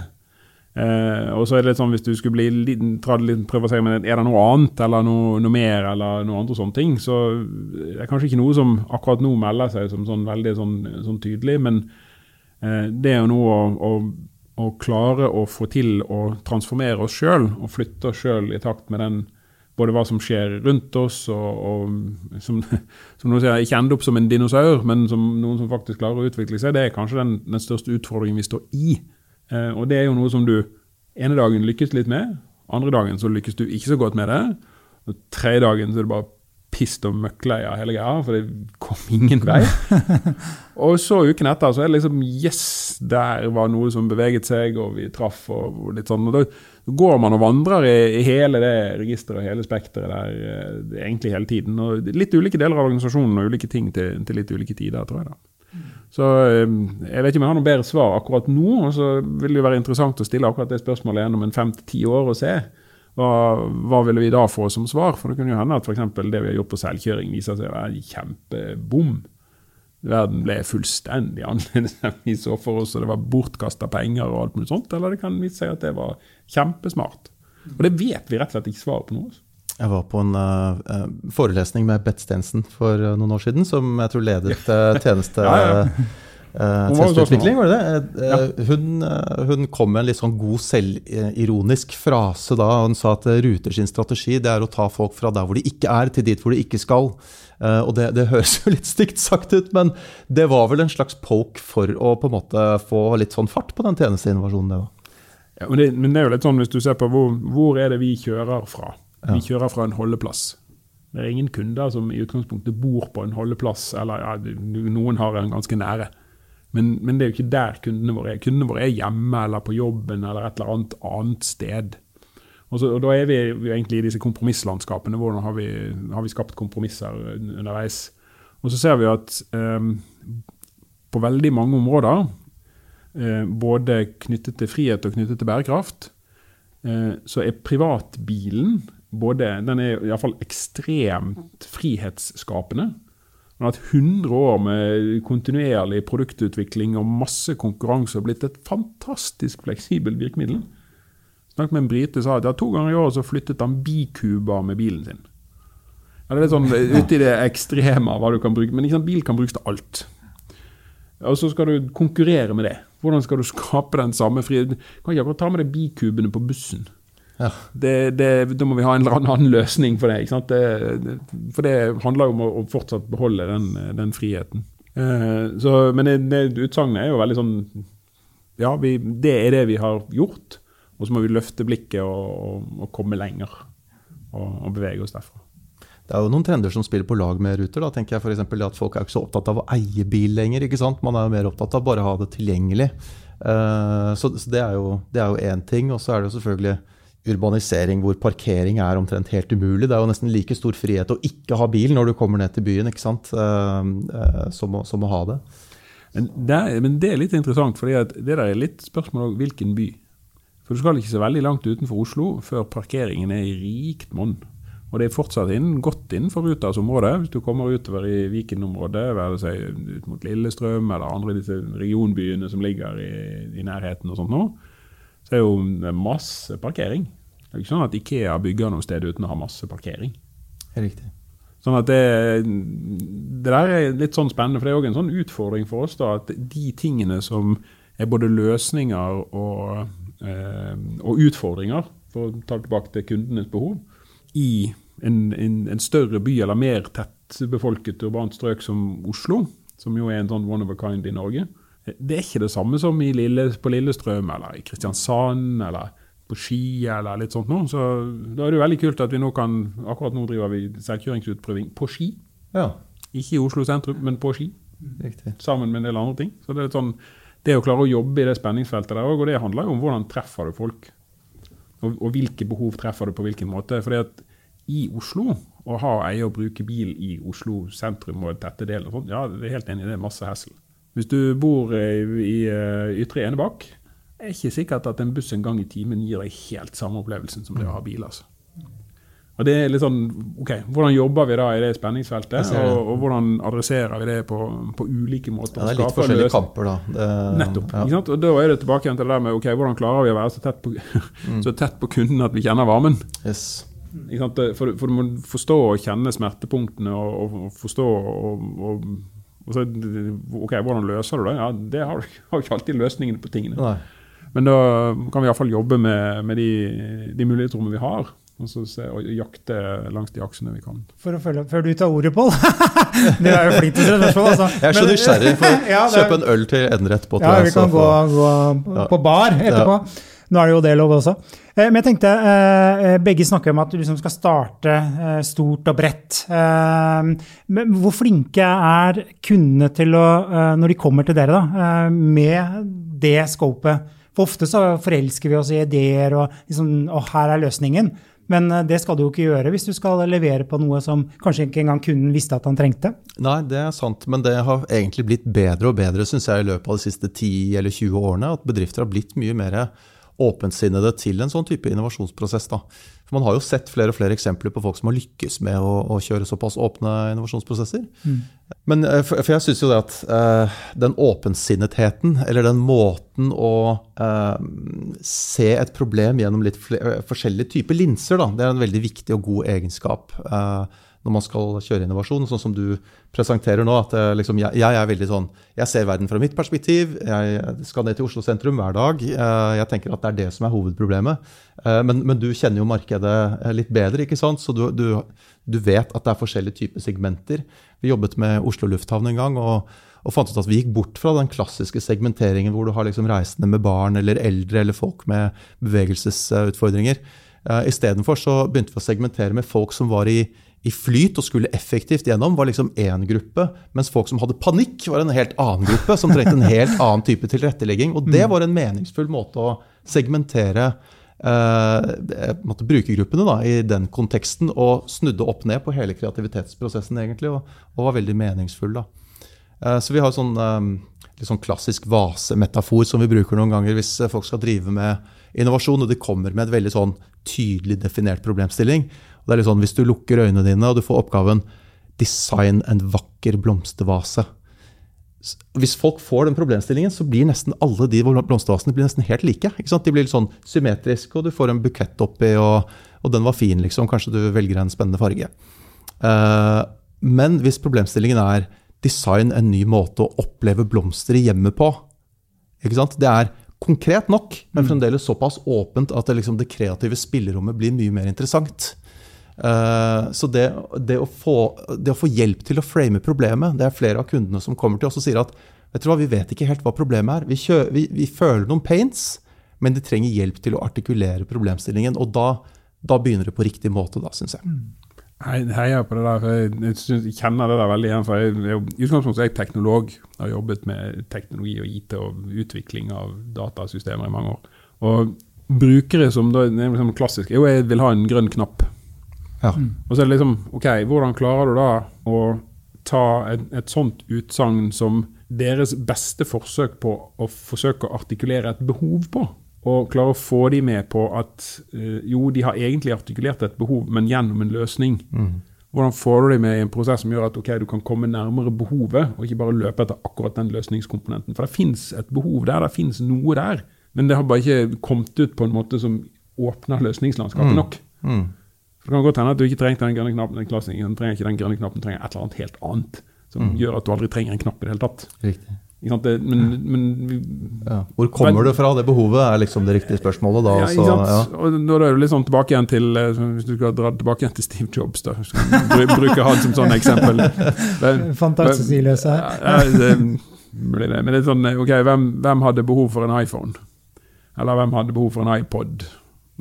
[SPEAKER 3] Eh, og så er det litt sånn hvis du skulle bli liten, prøve å si er det noe annet eller noe, noe, mer eller noe andre sånne ting, så det er kanskje ikke noe som akkurat nå melder seg som sånn veldig sånn, sånn tydelig, men eh, det er jo noe å, å, å, klare å få til å transformere oss sjøl og flytte oss sjøl i takt med den både hva som skjer rundt oss, og, og som, som noen sier, ikke ende opp som en dinosaur, men som noen som faktisk klarer å utvikle seg, det er kanskje den, den største utfordringen vi står i. Eh, og det er jo noe som du ene dagen lykkes litt med, andre dagen så lykkes du ikke så godt med det. Og tredje dagen så er det bare pist og møkkleie hele greia, for det kom ingen vei. og så uken etter så er det liksom Yes, der var noe som beveget seg, og vi traff og, og litt sånn. og da går man og vandrer i, i hele det registeret og hele spekteret der eh, egentlig hele tiden. og Litt ulike deler av organisasjonen og ulike ting til, til litt ulike tider, tror jeg. da. Så ehm, jeg vet ikke om jeg har noe bedre svar akkurat nå. og så vil det jo være interessant å stille akkurat det spørsmålet gjennom en fem til ti år og se. Hva, hva, ville vi da få som svar? For det kunne jo hende at f.eks. det vi har gjort på selvkjøring, viser seg å være kjempebom. Verden ble fullstendig annerledes enn vi så for oss, og det var bortkasta penger og alt mulig sånt. Eller det kan vise seg at det var kjempesmart. Og det vet vi rett og slett ikke svaret på noe.
[SPEAKER 4] Jeg var på en uh, forelesning med Bett Stensen for uh, noen år siden, som jeg tror ledet uh, tjeneste... ja, ja. Tjenesteutvikling, var det det? Ja. Hun, hun, kom med en litt sånn god selvironisk frase da. Hun sa at Ruter sin strategi det er å ta folk fra der hvor de ikke er, til dit hvor de ikke skal. og det, det, høres jo litt stygt sagt ut, men det var vel en slags poke for å på en måte få litt sånn fart på den tjenesteinnovasjonen, det var.
[SPEAKER 3] Ja, men, det, men det er jo litt sånn hvis du ser på hvor, hvor er det vi kjører fra? Ja. Vi kjører fra en holdeplass. Det er ingen kunder som i utgangspunktet bor på en holdeplass, eller ja, noen har en ganske nære. Men, men, det er jo ikke der kundene våre er. Kundene våre er hjemme eller på jobben eller et eller annet annet sted. Og, så, og Da er vi jo egentlig i disse kompromisslandskapene. Hvordan har vi, har vi skapt kompromisser underveis? Og så ser vi at um, på veldig mange områder, uh, både knyttet til frihet og knyttet til bærekraft, uh, så er privatbilen både, den er iallfall ekstremt frihetsskapende. Han har hatt 100 år med kontinuerlig produktutvikling og masse konkurranse og blitt et fantastisk fleksibelt virkemiddel. Snakket med en brite sa at ja, to ganger i året så flyttet han bikuber med bilen sin. Ja, det er litt sånn ute i det ekstreme hva du kan bruke, men liksom, bil kan brukes til alt. Og så skal du konkurrere med det. Hvordan skal du skape den samme friheten? Du kan ikke akkurat ta med deg bikubene på bussen. Ja. Det, det, da må vi ha en eller annen løsning for det. det for det handler jo om å, å fortsatt beholde den, den friheten. Eh, så, men det, det utsagnet er jo veldig sånn Ja, vi, det er det vi har gjort. Og så må vi løfte blikket og, og, og komme lenger. Og, og, bevege oss derfra.
[SPEAKER 4] Det er jo noen trender som spiller på lag med Ruter. da, tenker jeg for At folk er ikke så opptatt av å eie bil lenger. ikke sant? Man er jo mer opptatt av bare å ha det tilgjengelig. Uh, så, så det er jo én ting. Og så er det jo selvfølgelig urbanisering hvor parkering er omtrent helt umulig. Det er jo nesten like stor frihet å ikke ha bil når du kommer ned til byen, ikke sant? Eh, eh, som, å, som å ha det.
[SPEAKER 3] Men det, men det, er, litt interessant, for det der er litt spørsmål om hvilken by. For Du skal ikke så veldig langt utenfor Oslo før parkeringen er i rikt monn. Og det er fortsatt inn, godt innenfor Ruters område. Hvis du kommer utover i Viken-området, ut mot Lillestrøm eller andre disse regionbyene som ligger i, i nærheten, og sånt nå, så er jo masse parkering. Det er ikke sånn at Ikea bygger noe sted uten å ha masse parkering.
[SPEAKER 4] Riktig.
[SPEAKER 3] Sånn at det, det der er litt sånn spennende, for det er òg en sånn utfordring for oss da, at de tingene som er både løsninger og, eh, og utfordringer, for å ta tilbake til kundenes behov, i en, en, en, større by eller mer tettbefolket urbant strøk som Oslo, som jo er en sånn one of a kind i Norge, det er ikke det samme som Lille, på Lillestrøm eller i Kristiansand eller på Ski eller litt sånt noe. Så da er det jo veldig kult at vi nå kan Akkurat nå driver vi selvkjøringsutprøving på Ski.
[SPEAKER 4] Ja.
[SPEAKER 3] Ikke i Oslo sentrum, men på Ski.
[SPEAKER 4] Riktig.
[SPEAKER 3] Sammen med en del andre ting. Så det er sånn det å klare å jobbe i det spenningsfeltet der òg, og det handler jo om hvordan treffer du folk. Og, og, hvilke behov treffer du på hvilken måte. Fordi at i Oslo, å ha eie og bruke bil i Oslo sentrum og tette deler, sånt, ja, det er helt enig, det er masse hessel. Hvis du bor i, i eh, Ytre Enebakk, er ikke sikkert at en buss en gang i timen gir deg helt samme opplevelsen som det å ha bil. altså. Og det er litt sånn, ok, Hvordan jobber vi da i det spenningsfeltet, og, og, hvordan adresserer vi det på, på ulike måter?
[SPEAKER 4] Ja, det er litt forskjellige løs... kamper, da.
[SPEAKER 3] Det, Nettopp. Ja. ikke sant? Og Da er det tilbake igjen til det der med ok, hvordan klarer vi å være så tett på, mm. så tett på kunden at vi kjenner varmen?
[SPEAKER 4] Yes.
[SPEAKER 3] For, for, du må forstå og kjenne smertepunktene og, og, og forstå og, og, så, ok, Hvordan løser du det? Ja, Det har du ikke alltid løsningen på tingene.
[SPEAKER 4] Nei.
[SPEAKER 3] Men da kan vi iallfall jobbe med, med de, de mulighetsrommene vi har. Og så se, og jakte langs de aksene vi kan.
[SPEAKER 2] For å følge opp før du tar ordet, Pål. det er jo flink til å stille spørsmål. Altså.
[SPEAKER 4] Jeg er så nysgjerrig. For ja, kjøpe en øl til på
[SPEAKER 2] Ja, vi kan gå, gå, på bar etterpå. Ja. Nå er det jo det lov også. Eh, men jeg tenkte, eh, Begge snakker om at du liksom skal starte eh, stort og bredt. Men hvor flinke er kundene til å, når de kommer til dere, da, med det scopet? For ofte så forelsker vi oss i ideer og liksom, å, her er løsningen. Men eh, det skal du jo ikke gjøre hvis du skal levere på noe som kanskje ikke engang kunden visste at han trengte.
[SPEAKER 4] Nei, det er sant, men det har egentlig blitt bedre og bedre synes jeg, i løpet av de siste 10 eller 20 årene. At bedrifter har blitt mye mer åpensinnede til en sånn type innovasjonsprosess. Da. For Man har jo sett flere og flere eksempler på folk som har lykkes med å, å kjøre såpass åpne innovasjonsprosesser. Mm. Men eh, for, for, jeg syns jo det at uh, den åpensinnetheten, eller den måten å uh, se et problem gjennom litt flere, forskjellige typer linser, da, det er en veldig viktig og god egenskap. Uh, når man skal kjøre innovasjon, sånn som du presenterer nå. at eh, liksom, jeg, jeg, er veldig sånn, jeg ser verden fra mitt perspektiv. Jeg skal ned til Oslo sentrum hver dag. Eh, jeg tenker at det er det som er hovedproblemet. Eh, men, men du kjenner jo markedet litt bedre, ikke sant? så du, du, du, vet at det er forskjellige typer segmenter. Vi jobbet med Oslo lufthavn en gang. og, og fant ut at Vi gikk bort fra den klassiske segmenteringen hvor du har liksom reisende med barn eller eldre eller folk med bevegelsesutfordringer. Istedenfor begynte vi å segmentere med folk som var i i flyt og skulle effektivt gjennom, var liksom én gruppe. Mens folk som hadde panikk, var en helt annen gruppe, som trengte en helt annen type tilrettelegging. Og det mm. var en meningsfull måte å segmentere eh, brukergruppene da, i den konteksten, og snudde opp ned på hele kreativitetsprosessen, egentlig, og, og var veldig meningsfull. da. Eh, så vi har sånn, eh, litt sånn klassisk vasemetafor som vi bruker noen ganger hvis folk skal drive med innovasjon, og de kommer med et veldig sånn tydelig definert problemstilling. Og det er litt sånn, Hvis du lukker øynene dine og du får oppgaven 'design en vakker blomstervase'. Hvis folk får den problemstillingen, så blir nesten alle de blomstervasene blir nesten helt like. De blir litt sånn symmetriske, og du får en bukett oppi, og, og den var fin, liksom. Kanskje du velger en spennende farge. Uh, men hvis problemstillingen er design en ny måte å oppleve blomster i hjemmet på, det er konkret nok, men mm. fremdeles såpass åpent at det, liksom, det kreative spillerommet blir mye mer interessant. Uh, så det, det, å få, det, å få, hjelp til å frame problemet Det er flere av kundene som kommer til oss og sier at vet hva, vi vet ikke helt hva problemet er. Vi, kjø, vi, vi føler noen pains, men de trenger hjelp til å artikulere problemstillingen. Og da, da begynner det på riktig måte, da, syns jeg. Mm.
[SPEAKER 3] Jeg heier på det der. for Jeg, synes, jeg kjenner det der veldig igjen. for jeg, jeg, I utgangspunktet er jeg teknolog. Jeg har jobbet med teknologi og IT og utvikling av datasystemer i mange år. Og brukere som da, er liksom klassisk Jo, jeg vil ha en grønn knapp.
[SPEAKER 4] Ja.
[SPEAKER 3] Og så er det liksom OK, hvordan klarer du da å ta et, et sånt utsagn som deres beste forsøk på å forsøke å artikulere et behov på? Og klare å få de med på at uh, jo, de har egentlig artikulert et behov, men gjennom en løsning. Mm. Hvordan får du dem med i en prosess som gjør at okay, du kan komme nærmere behovet, og ikke bare løpe etter akkurat den løsningskomponenten. For det fins et behov der, det fins noe der. Men det har bare ikke kommet ut på en måte som åpner løsningslandskapet mm. nok. Mm. For Det kan godt hende at du ikke trenger den grønne knappen, den klassen, trenger ikke den grønne knappen, trenger et eller annet helt annet. Som mm. gjør at du aldri trenger en knapp i det hele tatt.
[SPEAKER 4] Riktig.
[SPEAKER 3] Det, men, men,
[SPEAKER 4] ja. Hvor kommer men, det fra, det behovet, er liksom det riktige spørsmålet. da.
[SPEAKER 3] Ja, så, ja. Og da er det litt sånn tilbake igjen til eh, Hvis du skal dra tilbake igjen til Steve Jobs, da. Bruke han som sånn eksempel.
[SPEAKER 2] Fantastisk Fantastiløse.
[SPEAKER 3] Ja, det, men det er sånn, ok, hvem, hvem hadde behov for en iPhone? Eller hvem hadde behov for en iPod?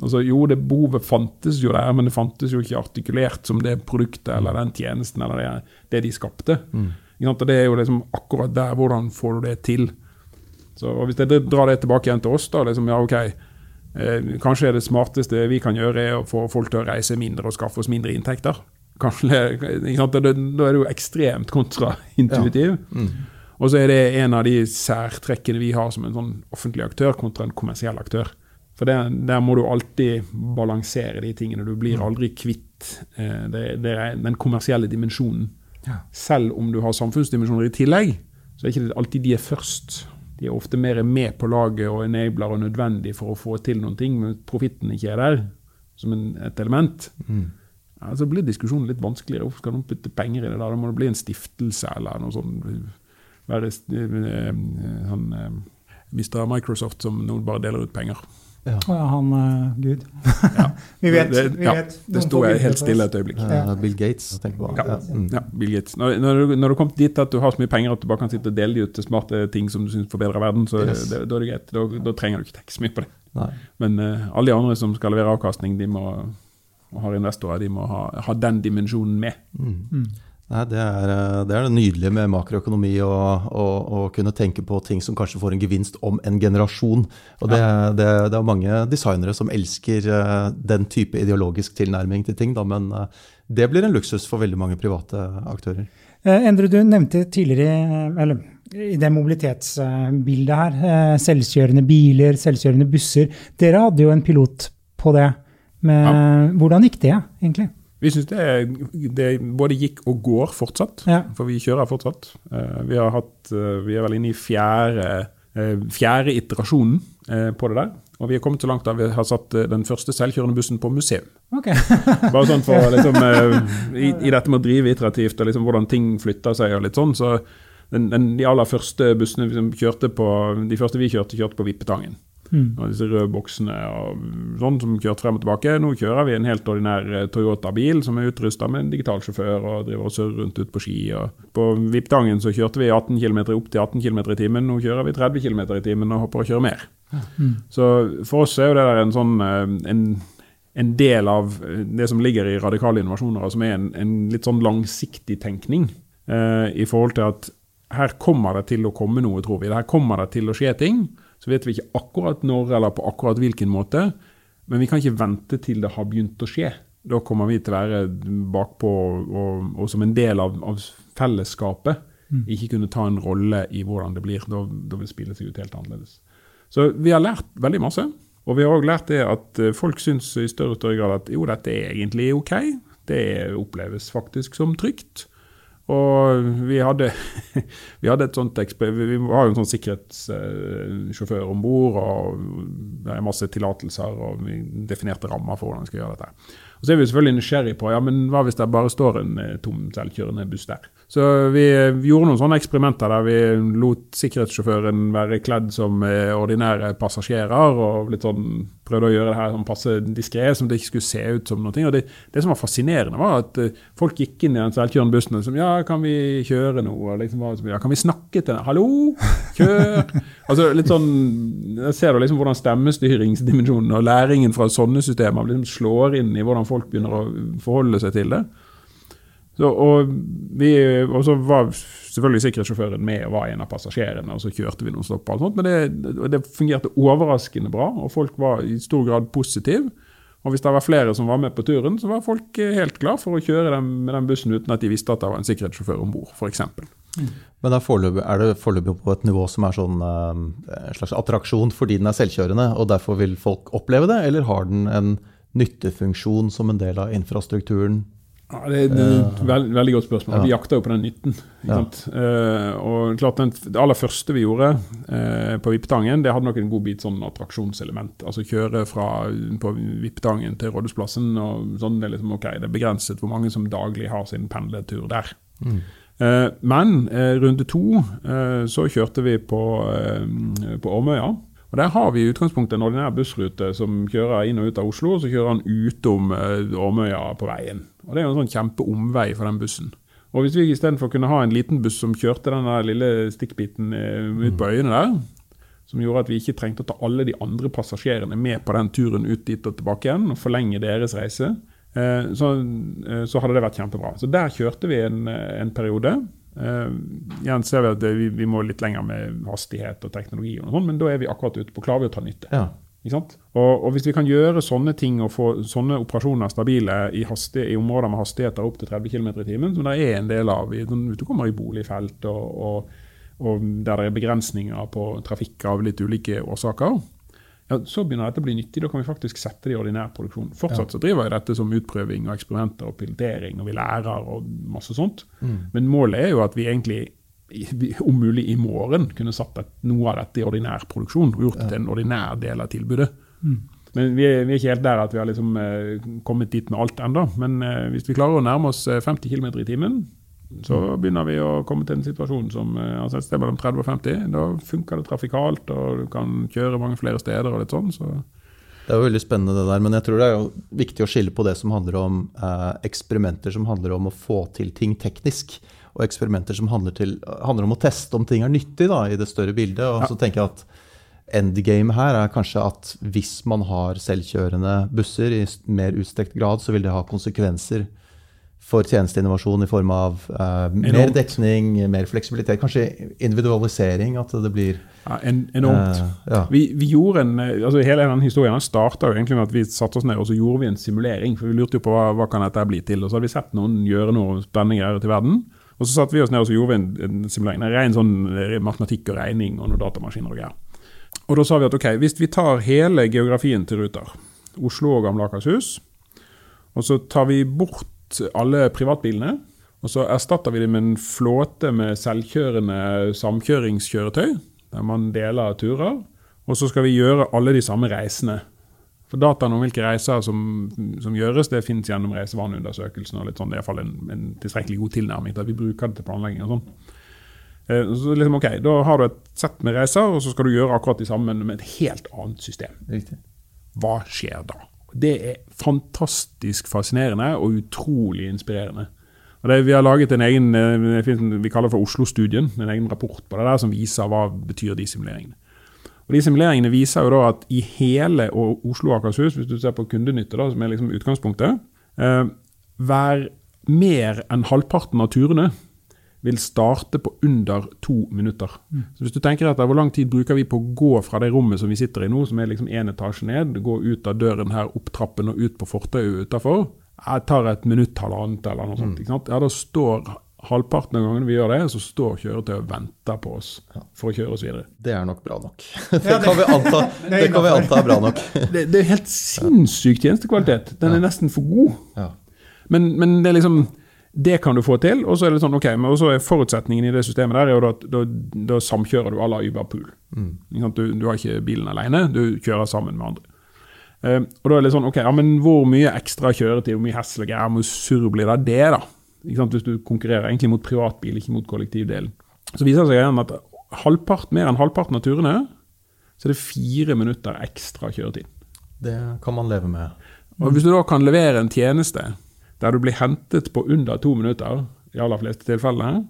[SPEAKER 3] Altså, jo, det behovet fantes jo der, men det fantes jo ikke artikulert som det produktet eller den tjenesten eller det, det de skapte. Mm. Det er jo liksom akkurat der. Hvordan får du det til? Så Hvis jeg drar det tilbake igjen til oss, da liksom, ja, ok, eh, kanskje det smarteste vi kan gjøre, er å få folk til å reise mindre og skaffe oss mindre inntekter. Kanskje, Da er det jo ekstremt kontraintuitiv. Ja. Mm. Og så er det en av de særtrekkene vi har som en sånn offentlig aktør kontra en kommersiell aktør. For det, Der må du alltid balansere de tingene. Du blir mm. aldri kvitt eh, det, det den kommersielle dimensjonen. Ja. Selv om du har samfunnsdimensjoner i tillegg, så er det ikke alltid de er først. De er ofte mer med på laget og enabler og nødvendig for å få til noen ting, men profitten ikke er der som en, et element. Mm. Ja, så blir diskusjonen litt vanskeligere. Hvorfor skal noen putte penger i det? Da Da må det bli en stiftelse eller noe sånt. Være eh, han eh, Mr. Microsoft som nå bare deler ut penger.
[SPEAKER 2] Ja. Ja, han uh, Gud. Ja. vi vet.
[SPEAKER 3] Det,
[SPEAKER 2] vi
[SPEAKER 3] ja, vet. det sto jeg helt stille et øyeblikk.
[SPEAKER 4] Ja. Bill Gates, tenk på.
[SPEAKER 3] Ja, mm. ja Bill Gates. Når, når, du, når du kommer dit at du har så mye penger at du bare kan sitte og dele de ut til smarte ting som du syns forbedrer verden, så yes. det, da er det greit. Da, da, trenger du ikke tenke så mye på det. Nei. Men uh, alle de andre som skal levere avkastning, de må, og har investorer, de må ha, ha den dimensjonen med. Mm. Mm.
[SPEAKER 4] Nei, det, er, eh, det er det nydelige med makroøkonomi, å kunne tenke på ting som kanskje får en gevinst om en generasjon. Og det, ja. det, det er mange designere som elsker eh, den type ideologisk tilnærming til ting, da, men eh, det blir en luksus for veldig mange private aktører.
[SPEAKER 2] Endre, du nevnte tidligere, eller i det mobilitetsbildet her, selvkjørende biler, selvkjørende busser. Dere hadde jo en pilot på det. Men ja. Hvordan gikk det, egentlig?
[SPEAKER 3] Vi syns det, det, både gikk og går fortsatt, ja. for vi kjører fortsatt. Eh, vi, har hatt, eh, vi er vel inne i fjerde, eh, fjerde iterasjonen på det der. Og vi er kommet så langt at vi har satt den første selvkjørende bussen på museum.
[SPEAKER 2] Okay.
[SPEAKER 3] Bare sånn for liksom, i, i, dette med å drive iterativt og liksom hvordan ting flytter seg og litt sånn, så den, den, de aller første bussene vi kjørte på, de første vi kjørte, kjørte på Vippetangen. Mm. Og disse røde boksene og sånn som kjørte frem og tilbake. Nå kjører vi en helt ordinær eh, Toyota-bil som er utrusta med en digital sjåfør og driver og surrer rundt ute på ski. Og på Viptangen så kjørte vi 18 km opp til 18 km i timen. Nå kjører vi 30 km i timen og håper å kjøre mer. Mm. Så for oss er jo det der en sånn eh, en, en del av eh, det som ligger i radikale innovasjoner, som er en, en litt sånn langsiktig tenkning eh, i forhold til at her kommer det til å komme noe, tror vi. Her kommer det til å skje ting. Så vet vi ikke akkurat når eller på akkurat hvilken måte, men vi kan ikke vente til det har begynt å skje. Da kommer vi til å være bakpå og, og som en del av, av fellesskapet. Mm. Ikke kunne ta en rolle i hvordan det blir. Da, da vil spille seg ut helt annerledes. Så vi har lært veldig masse. Og vi har òg lært det at eh, folk syns i større og større grad at jo, dette er egentlig OK. Det oppleves faktisk som trygt. Og vi hadde, vi hadde et sånt Vi har jo en sånn sikkerhetssjåfør om bord, og det er masse tillatelser, og vi definerte rammer for hvordan vi skal gjøre dette. Og Så er vi selvfølgelig nysgjerrig på ja, men hva hvis det bare står en eh, tom selvkjørende buss der. Så vi, eh, gjorde noen sånne eksperimenter der vi lot sikkerhetssjåføren være kledd som eh, ordinære passasjerer, og litt sånn prøvde å gjøre det her sånn passe diskré, som det ikke skulle se ut som noe. Og det, det, som var fascinerende, var at uh, folk gikk inn i den selvkjørende bussen og liksom, ja, kan vi kjøre noe? Liksom, ja, kan vi snakke til den? Hallo, kjør! altså litt sånn, Jeg ser du liksom hvordan stemmestyringsdimensjonen og læringen fra sånne systemer liksom slår inn i hvordan folk begynner å forholde seg til det. Så, og, vi, og, så var selvfølgelig sikkerhetssjåføren med og var en av passasjerene, og så kjørte vi noen stopp. og alt sånt, Men det, det, fungerte overraskende bra, og folk var i stor grad positive. Og hvis det var flere som var med på turen, så var folk helt klar for å kjøre dem med den bussen uten at de visste at det var en sikkerhetssjåfør om bord, f.eks.
[SPEAKER 4] Men er, det foreløpig på et nivå som er sånn, en slags attraksjon fordi den er selvkjørende, og derfor vil folk oppleve det, eller har den en nyttefunksjon som en del av infrastrukturen?
[SPEAKER 3] Ja, det er et veld, veldig godt spørsmål. Ja. Vi jakta jo på den nytten. Ja. Uh, og klart den, Det aller første vi gjorde uh, på Vippetangen, det hadde nok en god bit sånn attraksjonselement. Altså kjøre fra på Vippetangen til Rådhusplassen. og sånn, Det er liksom, ok, det er begrenset hvor mange som daglig har sin pendletur der. Mm. Uh, men runde to så kjørte vi på, på Ormøya. Og Der har vi i utgangspunktet en ordinær bussrute som kjører inn og ut av Oslo, og så kjører han utom Åmøya Ormøya på veien. Og Det er jo en sånn kjempeomvei for den bussen. Og Hvis vi istedenfor kunne ha en liten buss som kjørte den lille stikkbiten uh, ut på øyene der, som gjorde at vi ikke trengte å ta alle de andre passasjerene med på den turen ut dit og tilbake igjen, og forlenge deres reise, uh, så, så, hadde det vært kjempebra. Så der kjørte vi en, en periode. Uh, igjen ser vi at vi, vi, må litt lenger med hastighet og teknologi, og sånt, men da er vi akkurat ute på klarer vi å ta nytte. Ja. Og, og, Hvis vi kan gjøre sånne ting og få sånne operasjoner stabile i, i områder med hastigheter opp til 30 km i timen, som det er en del av sånn, du kommer i boligfelt og, og, og der det er begrensninger på trafikk av litt ulike årsaker, ja, så begynner dette å bli nyttig. Da kan vi faktisk sette det i ordinær produksjon. Fortsatt så driver jeg dette som utprøving og eksperimenter og pilotering, og vi lærer og masse sånt. Mm. Men målet er jo at vi egentlig, om mulig i morgen, kunne satt noe av dette i ordinær produksjon og gjort det til en ordinær del av tilbudet. Mm. Men vi er, vi er, ikke helt der at vi har liksom, eh, kommet dit med alt ennå. Men eh, hvis vi klarer å nærme oss 50 eh, km i timen, så begynner vi å komme til en situasjon som eh, altså et sted mellom 30 og 50. Da funker det trafikalt, og du kan kjøre mange flere steder og litt sånn. så...
[SPEAKER 4] Det er jo veldig spennende det der, men jeg tror det er viktig å skille på det som handler om eh, eksperimenter som handler om å få til ting teknisk, og eksperimenter som handler, til, handler om å teste om ting er nyttig da, i det større bildet. Og ja. så tenker jeg at endgame her er kanskje at hvis man har selvkjørende busser i mer utstrekt grad, så vil det ha konsekvenser for tjenesteinnovasjon i form av uh, mer dekning, mer fleksibilitet, kanskje individualisering? At det blir
[SPEAKER 3] ja, en, Enormt. Uh, ja. vi, vi, gjorde en, eh, altså Hele denne historien starta egentlig med at vi satte oss ned og så gjorde vi en simulering. for Vi lurte jo på hva, hva kan dette bli til. og Så hadde vi sett noen gjøre noe spennende greier til verden. Og så satte vi oss ned og så gjorde vi en, en simulering. En ren sånn matematikk og regning og noen datamaskiner og greier. Og da sa vi at ok, hvis vi tar hele geografien til Ruter, Oslo og Gamle Akershus, og så tar vi bort alle privatbilene. Og så erstatter vi dem med en flåte med selvkjørende samkjøringskjøretøy, der man deler turer. Og så skal vi gjøre alle de samme reisene. For Dataene om hvilke reiser som, som gjøres, det finnes gjennom reisevaneundersøkelsen. og litt sånn, Det er iallfall en, en tilstrekkelig god tilnærming til at vi bruker det til planlegging. og sånn. Eh, så liksom, ok, Da har du et sett med reiser, og så skal du gjøre akkurat de samme, men med et helt annet system.
[SPEAKER 4] Riktig.
[SPEAKER 3] Hva skjer da? Det er fantastisk fascinerende og utrolig inspirerende. Og det, vi har laget en egen eh, vi kaller det for Oslo-studien, en egen rapport på det der som viser hva betyr de simuleringene. Og De simuleringene viser jo da at i hele Oslo og Akershus, hvis du ser på kundenytte, da, som er liksom utgangspunktet, eh, hver mer enn halvparten av turene vil starte på under to minutter. Mm. Så hvis du tenker etter, Hvor lang tid bruker vi på å gå fra det rommet som vi sitter i nå, som er liksom én etasje ned, gå ut av døren her, opp trappen og ut på fortauet utafor? Jeg tar et minutt, halvannet eller noe sånt. Mm. ikke sant? Ja, Da står halvparten av gangene vi gjør det, så står kjøretøyet og venter på oss for å kjøre oss videre.
[SPEAKER 4] Det er nok bra nok. Det kan vi anta, det kan vi anta er bra nok.
[SPEAKER 3] Det, det er helt sinnssyk tjenestekvalitet. Den er nesten for god. Men, men det er liksom det kan du få til. Og så er det sånn, ok, men også er forutsetningen i det systemet der er jo at da, da samkjører du la Uberpool. Mm. Du, du, har ikke bilen alene, du kjører sammen med andre. Uh, og da er det sånn, ok, ja, men Hvor mye ekstra kjøretid, hvor mye hessel og greier, hvor surr blir det det, da? Hvis du konkurrerer egentlig mot privatbil, ikke mot kollektivdelen. Så viser det seg igjen at halvpart, mer enn halvparten av turene så er det fire minutter ekstra kjøretid.
[SPEAKER 4] Det kan man leve med.
[SPEAKER 3] Og Hvis du da kan levere en tjeneste der du blir hentet på under to minutter i aller fleste tilfellene,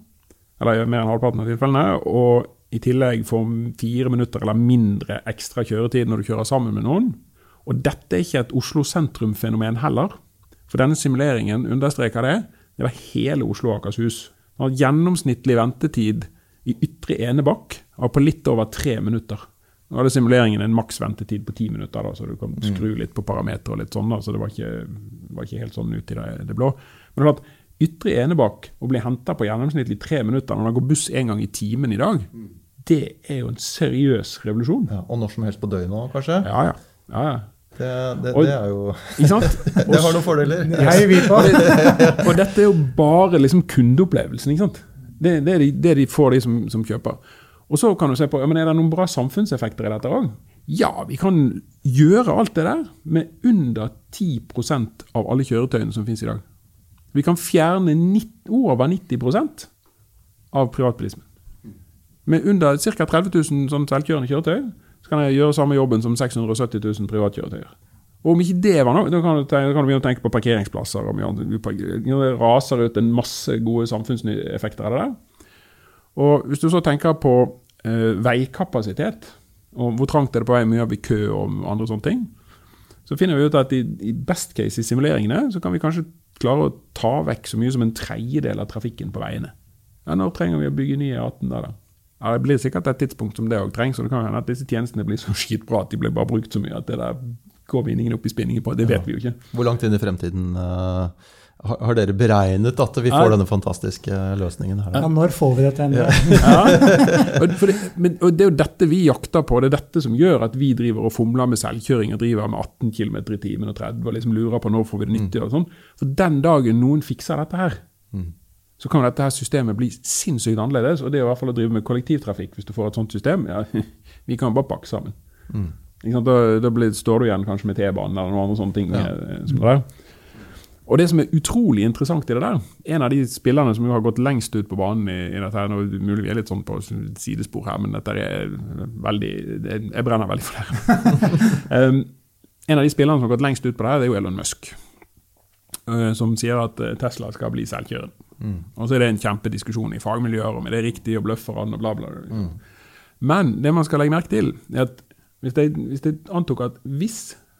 [SPEAKER 3] eller mer enn halvparten av tilfellene, og i tillegg får fire minutter eller mindre ekstra kjøretid når du kjører sammen med noen. Og dette er ikke et Oslo sentrum-fenomen heller. For denne simuleringen understreker det. Det var hele Oslo og Akershus. Gjennomsnittlig ventetid i ytre Enebakk var på litt over tre minutter. Nå hadde simuleringen en maks ventetid på ti minutter, da, så du kan skru mm. litt på parametere og litt sånn. Da, så det var ikke, var ikke, helt sånn ut i det, det blå. Men det Ytre Enebakk å bli henta på gjennomsnittlig tre minutter når det går buss en gang i timen i dag, det er jo en seriøs revolusjon.
[SPEAKER 4] Ja, og når som helst på døgnet òg, kanskje?
[SPEAKER 3] Ja, ja. ja, ja.
[SPEAKER 4] Det, det,
[SPEAKER 3] Og-
[SPEAKER 4] det er jo
[SPEAKER 3] Ikke sant?
[SPEAKER 4] Det har noen fordeler.
[SPEAKER 2] Heier vi på.
[SPEAKER 3] Og dette er jo bare liksom kundeopplevelsen. ikke sant? Det, det, er de, det de får, de som, som kjøper. Og så kan du se på, men Er det noen bra samfunnseffekter i dette òg? Ja, vi kan gjøre alt det der med under 10% av alle kjøretøyene som finnes i dag. Vi kan fjerne 90, over 90% av privatbilismen. Med under ca. 30 000 sånn selvkjørende kjøretøy så kan jeg gjøre samme jobben som 670 000 privatkjøretøyer. Og om ikke det var noe, da kan du, tenke, da kan du begynne å tenke på parkeringsplasser. mye annet. Det raser ut en masse gode samfunnseffekter av det der. Og hvis du så tenker på eh, veikapasitet, og hvor trangt er det på vei, mye av i kø og andre sånne ting, så finner vi ut at i, i best case i simuleringene så kan vi kanskje klare å ta vekk så mye som en tredjedel av trafikken på veiene. Ja, Når trenger vi å bygge nye E18 da? da? Ja, Det blir sikkert et tidspunkt som det òg trengs, og det kan hende at disse tjenestene blir så skitbra at de blir bare brukt så mye at det der går vinningen opp i spinningen på. Det vet vi jo ikke.
[SPEAKER 4] Hvor langt inn i fremtiden eh, har, har dere beregnet at vi får
[SPEAKER 3] Ja.
[SPEAKER 4] denne fantastiske løsningen her?
[SPEAKER 2] Ja, når får vi dette endelig?
[SPEAKER 3] ja. det, men, og det er jo dette vi jakter på. Det er dette som gjør at vi driver og fomler med selvkjøring og driver med 18 km i timen og 30 og liksom lurer på når får vi det nyttig. og sånn. For den dagen noen fikser dette her, så kan dette her systemet bli sinnssykt annerledes. Og det er i hvert fall å drive med kollektivtrafikk hvis du får et sånt system. ja, Vi kan bare pakke sammen. Ikke sant? Da, da blir, står du igjen kanskje med T-banen eller noen andre sånne ting. Ja. som det der. Og det som er utrolig interessant i det der, en av de spillerne som jo har gått lengst ut på banen i, i dette her, nå mulig vi er litt sånn på sidespor her, men dette er veldig det, Jeg brenner veldig for det. um, en av de spillerne som har gått lengst ut på det her, det er jo Elon Musk. Uh, som sier at eh, Tesla skal bli selvkjørende. Og så er det en kjempediskusjon i fagmiljøer om er det riktig å bløffe han og bla, bla. bla. Men det man skal legge merke til, er at hvis jeg, hvis jeg antok at hvis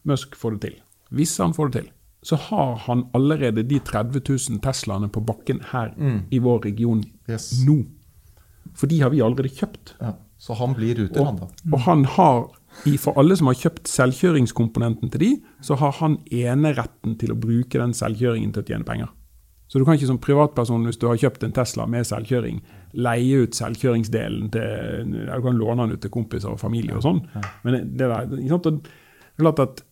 [SPEAKER 3] Musk får det til, hvis han får det til, så har han allerede de 30 000 Teslaene på bakken her i vår region
[SPEAKER 4] Yes.
[SPEAKER 3] nå. For de har vi allerede kjøpt.
[SPEAKER 4] Ja. Så han blir ruter, han da.
[SPEAKER 3] Og han har, for alle som har kjøpt selvkjøringskomponenten til de, så har han eneretten til å bruke den selvkjøringen til å tjene penger. Så du kan ikke som privatperson, hvis du har kjøpt en Tesla med selvkjøring, leie ut selvkjøringsdelen til Du kan låne den ut til kompiser og familie og sånn. Men det, der? Det er klart at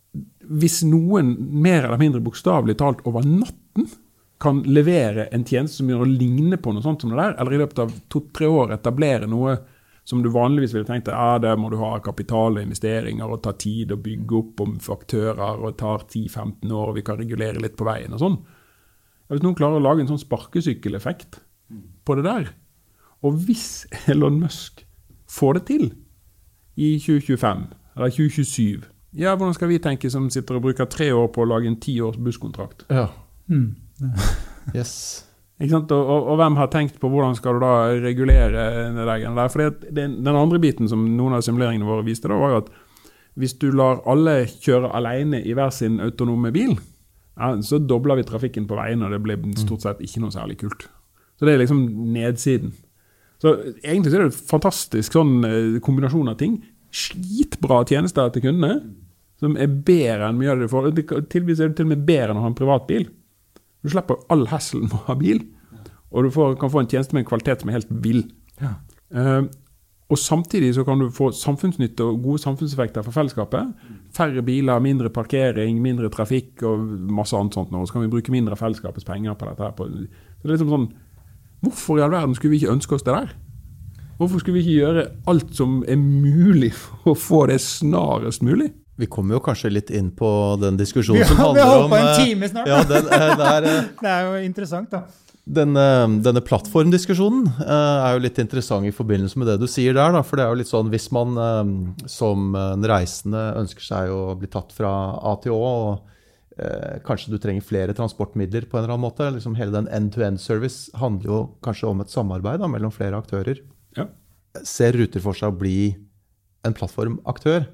[SPEAKER 3] hvis noen mer eller mindre bokstavelig talt over natten kan levere en tjeneste som gjør å ligne på noe sånt som det der, eller i løpet av to-tre år etablere noe som du vanligvis ville tenkt deg, ja, der må du ha kapital og investeringer og ta tid å bygge opp om aktører og tar 10-15 år, og vi kan regulere litt på veien og sånn. Hvis noen klarer å lage en sånn sparkesykkeleffekt på det der, og hvis Elon Musk får det til i 2025 eller 2027, ja, hvordan skal vi tenke som sitter og bruker tre år på å lage en ti års busskontrakt?
[SPEAKER 4] Ja.
[SPEAKER 2] Mm.
[SPEAKER 4] Yes.
[SPEAKER 3] Ikke sant? Og, og, og hvem har tenkt på hvordan skal du da regulere det der? For den, den andre biten som noen av simuleringene våre viste, da, var jo at hvis du lar alle kjøre alene i hver sin autonome bil, ja, så dobler vi trafikken på veiene, og det blir stort sett ikke noe særlig kult. Så det er liksom nedsiden. Så egentlig så er det en fantastisk sånn eh, kombinasjon av ting. Skitbra tjenester til kundene, som er bedre enn mye av det du får. Tilvis er det til og med bedre enn å ha en privat bil. Du slipper all hasselen med å ha bil, og du får, kan få en tjeneste med en kvalitet som er helt vill. Eh, og samtidig så kan du få samfunnsnytte og gode samfunnseffekter for fellesskapet. Færre biler, mindre parkering, mindre trafikk og masse annet sånt. nå. Og så kan vi bruke mindre av fellesskapets penger på dette. her. Så det er liksom sånn, Hvorfor i all verden skulle vi ikke ønske oss det der? Hvorfor skulle vi ikke gjøre alt som er mulig for å få det snarest mulig?
[SPEAKER 4] Vi kommer jo kanskje litt inn på den diskusjonen
[SPEAKER 2] Vi
[SPEAKER 4] som
[SPEAKER 2] om vi har
[SPEAKER 4] om
[SPEAKER 2] holdt på en
[SPEAKER 4] eh,
[SPEAKER 2] time snart.
[SPEAKER 4] Ja, den, eh, det er, eh,
[SPEAKER 2] Det er jo interessant, da.
[SPEAKER 4] Denne, denne plattformdiskusjonen er jo litt interessant i forbindelse med det du sier der. Da, for det er jo litt sånn hvis man som en reisende ønsker seg å bli tatt fra A til Å, og eh, kanskje du trenger flere transportmidler på en eller annen måte. Liksom hele den end-to-end-service handler jo kanskje om et samarbeid da, mellom flere aktører.
[SPEAKER 3] Ja.
[SPEAKER 4] Ser Ruter for seg å bli en plattformaktør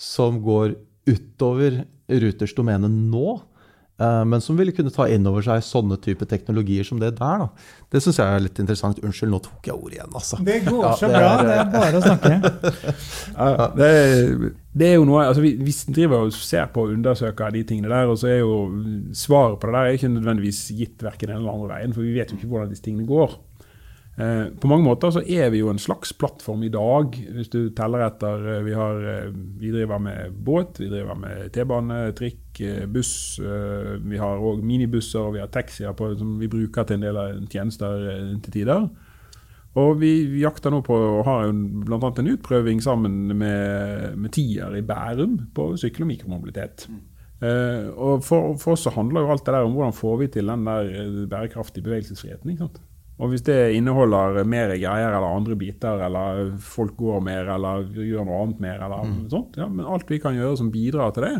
[SPEAKER 4] som går utover Ruters domene nå? Eh, Men som ville kunne ta inn over seg sånne type teknologier som det der. Da. Det syns jeg er litt interessant. Unnskyld, nå tok jeg ordet igjen, altså.
[SPEAKER 2] Det går
[SPEAKER 4] Ja,
[SPEAKER 2] så
[SPEAKER 4] det
[SPEAKER 2] bra.
[SPEAKER 4] er-
[SPEAKER 2] Det er bare å snakke.
[SPEAKER 3] Ja, det er, det er jo noe, altså vi, vi driver og ser på og undersøker de tingene der, og så er jo svaret på det der er ikke nødvendigvis gitt verken den eller andre veien, for vi vet jo ikke hvordan disse tingene går. Eh, på mange måter så er vi jo en slags plattform i dag, hvis du teller etter. Eh, vi, har, eh, vi driver med båt, vi driver med T-bane, trikk, buss. Vi har òg minibusser og vi har taxier på, som vi bruker til en del av tjenester til tider. Og vi jakter nå på å ha bl.a. en utprøving sammen med, med Tier i Bærum på sykkel- og mikromobilitet. Og for, for, oss så handler jo alt det der om hvordan får vi til den der bærekraftige bevegelsesfriheten. ikke sant? Og hvis det inneholder mer greier eller andre biter, eller folk går mer eller gjør noe annet mer, eller mm. sånt, ja, men alt vi kan gjøre som bidrar til det,